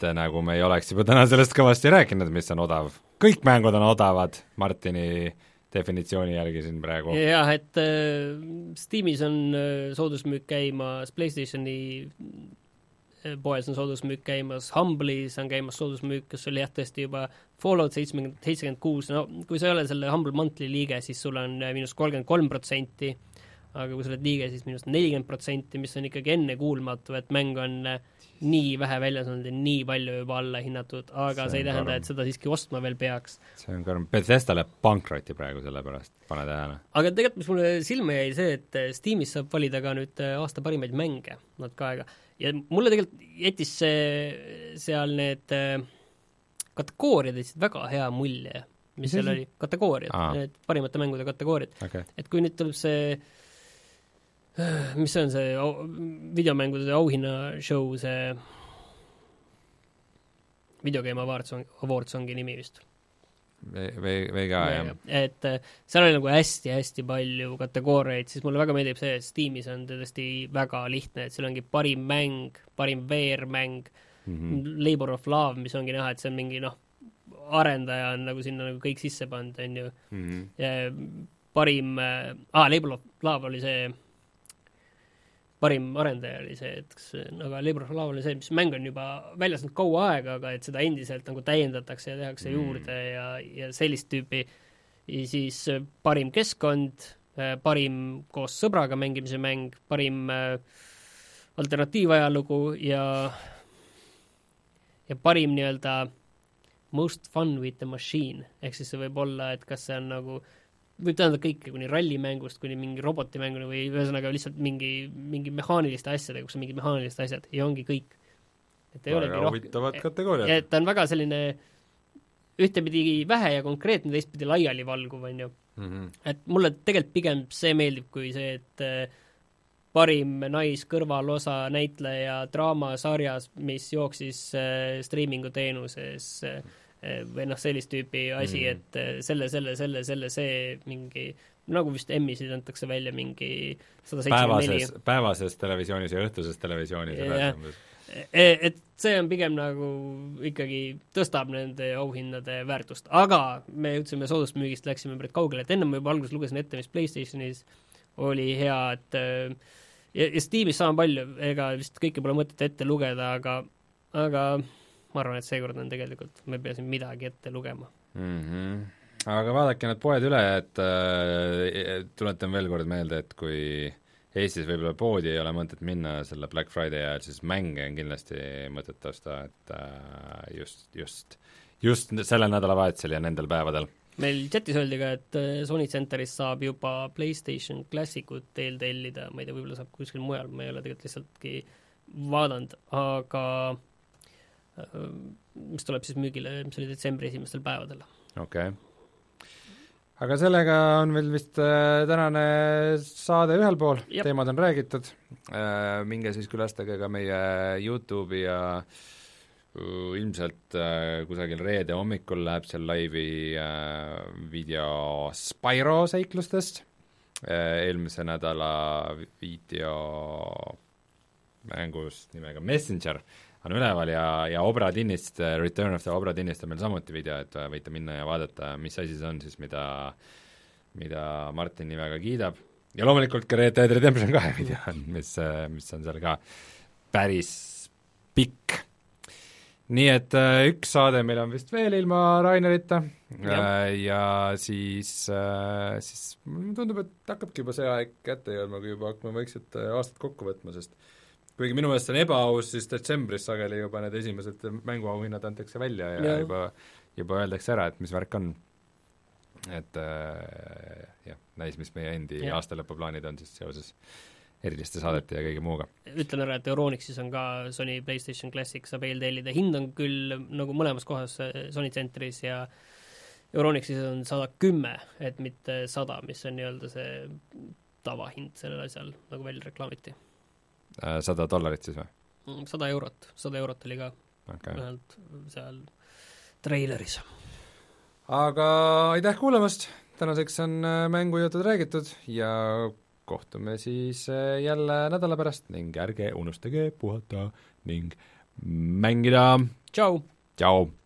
S2: Mitte nagu me ei oleks juba täna sellest kõvasti rääkinud, mis on odav. kõik mängud on odavad Martini äh, definitsiooni järgi siin praegu.
S3: jah, et äh, Steamis on äh, soodusmüük käimas, PlayStationi äh, poes on soodusmüük käimas, Humble'is on käimas soodusmüük, kes oli jah, tõesti juba Fallout seitsmekümmend, seitsekümmend kuus, no kui sa ei ole selle Humble Monthly liige, siis sul on äh, miinus kolmkümmend kolm protsenti, aga kui sa oled liige, siis miinus nelikümmend protsenti, mis on ikkagi ennekuulmatu, et mäng on äh, nii vähe väljas olnud ja nii palju juba alla hinnatud, aga see, see ei tähenda, et seda siiski ostma veel peaks.
S2: see on karm, Bethesda läheb pankrotti praegu selle pärast, pane tähele.
S3: aga tegelikult, mis mulle silma jäi, see, et Steamis saab valida ka nüüd äh, aasta parimaid mänge natuke aega. Ja mulle tegelikult jättis see, seal need äh, kategooriad jätsid väga hea mulje, mis seal oli, kategooriad, need parimate mängude kategooriad. Okay.. et kui nüüd tuleb see mis see on see au, videomängude auhinna show, see Video Game Awards on, Awards ongi nimi vist.
S2: VGA, jah.
S3: et äh, seal oli nagu hästi-hästi palju kategooriaid, siis mulle väga meeldib see, et Steamis on tõesti väga lihtne, et seal ongi parim mäng, parim VR-mäng mm, -hmm. Labor of Love, mis ongi näha, et see on mingi noh, arendaja on nagu sinna nagu kõik sisse pannud, on ju mm. -hmm. Parim äh,, aa, Labor of Love oli see parim arendaja oli see, et kas, aga Labor of Love oli see, mis mäng on juba väljas olnud kaua aega, aga et seda endiselt nagu täiendatakse ja tehakse mm. juurde ja, ja sellist tüüpi, siis äh, parim keskkond, äh, parim koos sõbraga mängimise mäng, parim äh, alternatiivajalugu ja ja parim nii-öelda most fun with the machine, ehk siis see võib olla, et kas see on nagu võib tähendada kõike, kuni rallimängust kuni mingi robotimänguni või ühesõnaga lihtsalt mingi, mingi mehaaniliste asjadega, kus on mingid mehaanilised asjad ja ongi kõik.
S2: et ei olegi rohkem huvitavad kategooriad.
S3: et ta on väga selline ühtepidi vähe ja konkreetne, teistpidi laialivalguv, on ju mm. -hmm. et mulle tegelikult pigem see meeldib, kui see, et äh, parim naiskõrvalosa näitleja draamasarjas, mis jooksis äh, striimingu teenuses äh, või noh, sellist tüüpi asi mm., et äh, selle, selle, selle, selle, see mingi nagu vist Emmysid antakse välja mingi sada seitsekümmend neli.
S2: päevases televisioonis ja õhtuses televisioonis ja
S3: e, et see on pigem nagu ikkagi tõstab nende auhindade väärtust, aga me jõudsime soodusmüügist, läksime päris kaugele, et enne ma juba alguses lugesin ette, mis PlayStationis oli hea, et äh, ja, ja Steamis sama palju, ega vist kõike pole mõtet ette lugeda, aga, aga ma arvan, et seekord on tegelikult, me peaksime midagi ette lugema
S2: mm. -hmm. aga vaadake need poed üle, et äh, tuletan veel kord meelde, et kui Eestis võib-olla poodi ei ole mõtet minna selle Black Friday ajal, siis mänge on kindlasti mõtet osta, et äh, just, just, just sellel nädalavahetusel ja nendel päevadel
S3: meil chatis öeldi ka, et äh, Sony Centeris saab juba PlayStation Classicut eeltellida, ma ei tea, võib-olla saab kuskil mujal, ma ei ole tegelikult lihtsaltki vaadanud, aga mis tuleb siis müügile, mis oli detsembri esimestel päevadel.
S2: okei. Okay. aga sellega on meil vist äh, tänane saade ühel pool, teemad on räägitud. Äh,, minge siis külastage ka meie YouTube'i ja äh, ilmselt äh, kusagil reede hommikul läheb seal laivi äh, video Spyro seiklustest. Eelmise nädala video mängust nimega Messenger on üleval ja, ja Obra Dinnist, äh, Return of the Obra Dinnist on meil samuti video, et äh, võite minna ja vaadata, mis asi see on siis, mida, mida Martin nii väga kiidab. ja loomulikult ka Red Dead Redemption kahe video on, mis, mis on seal ka päris pikk. Nii et äh, üks saade meil on vist veel ilma Rainerita. Ja, äh, ja siis äh,, siis mulle tundub, et hakkabki juba see aeg kätte jõudma, kui juba hakkame vaikselt äh, aastat kokku võtma, sest kuigi minu meelest see on ebaaus, siis detsembris sageli juba need esimesed mänguauhinnad antakse välja ja, ja juba, juba öeldakse ära, et mis värk on. et äh, jah, näis, mis meie endi aastalõpuplaanid on siis seoses eriliste saadete ja kõige muuga.
S3: ütlen ära, et Euronixis on ka Sony PlayStation Classic saab eeltellida, hind on küll nagu mõlemas kohas äh, Sony Centeris ja Euronixis on sada kümme, et mitte sada, mis on nii-öelda see tavahind sellel asjal, nagu välja reklaamiti.
S2: Äh, sada dollarit siis või?
S3: Mm, sada eurot, sada eurot oli ka okay. vähemalt seal treileris.
S2: aga aitäh kuulamast, tänaseks on äh, mängujutud räägitud ja kohtume siis äh, jälle nädala pärast ning ärge unustage puhata ning mängida.
S3: tšau!
S2: tšau!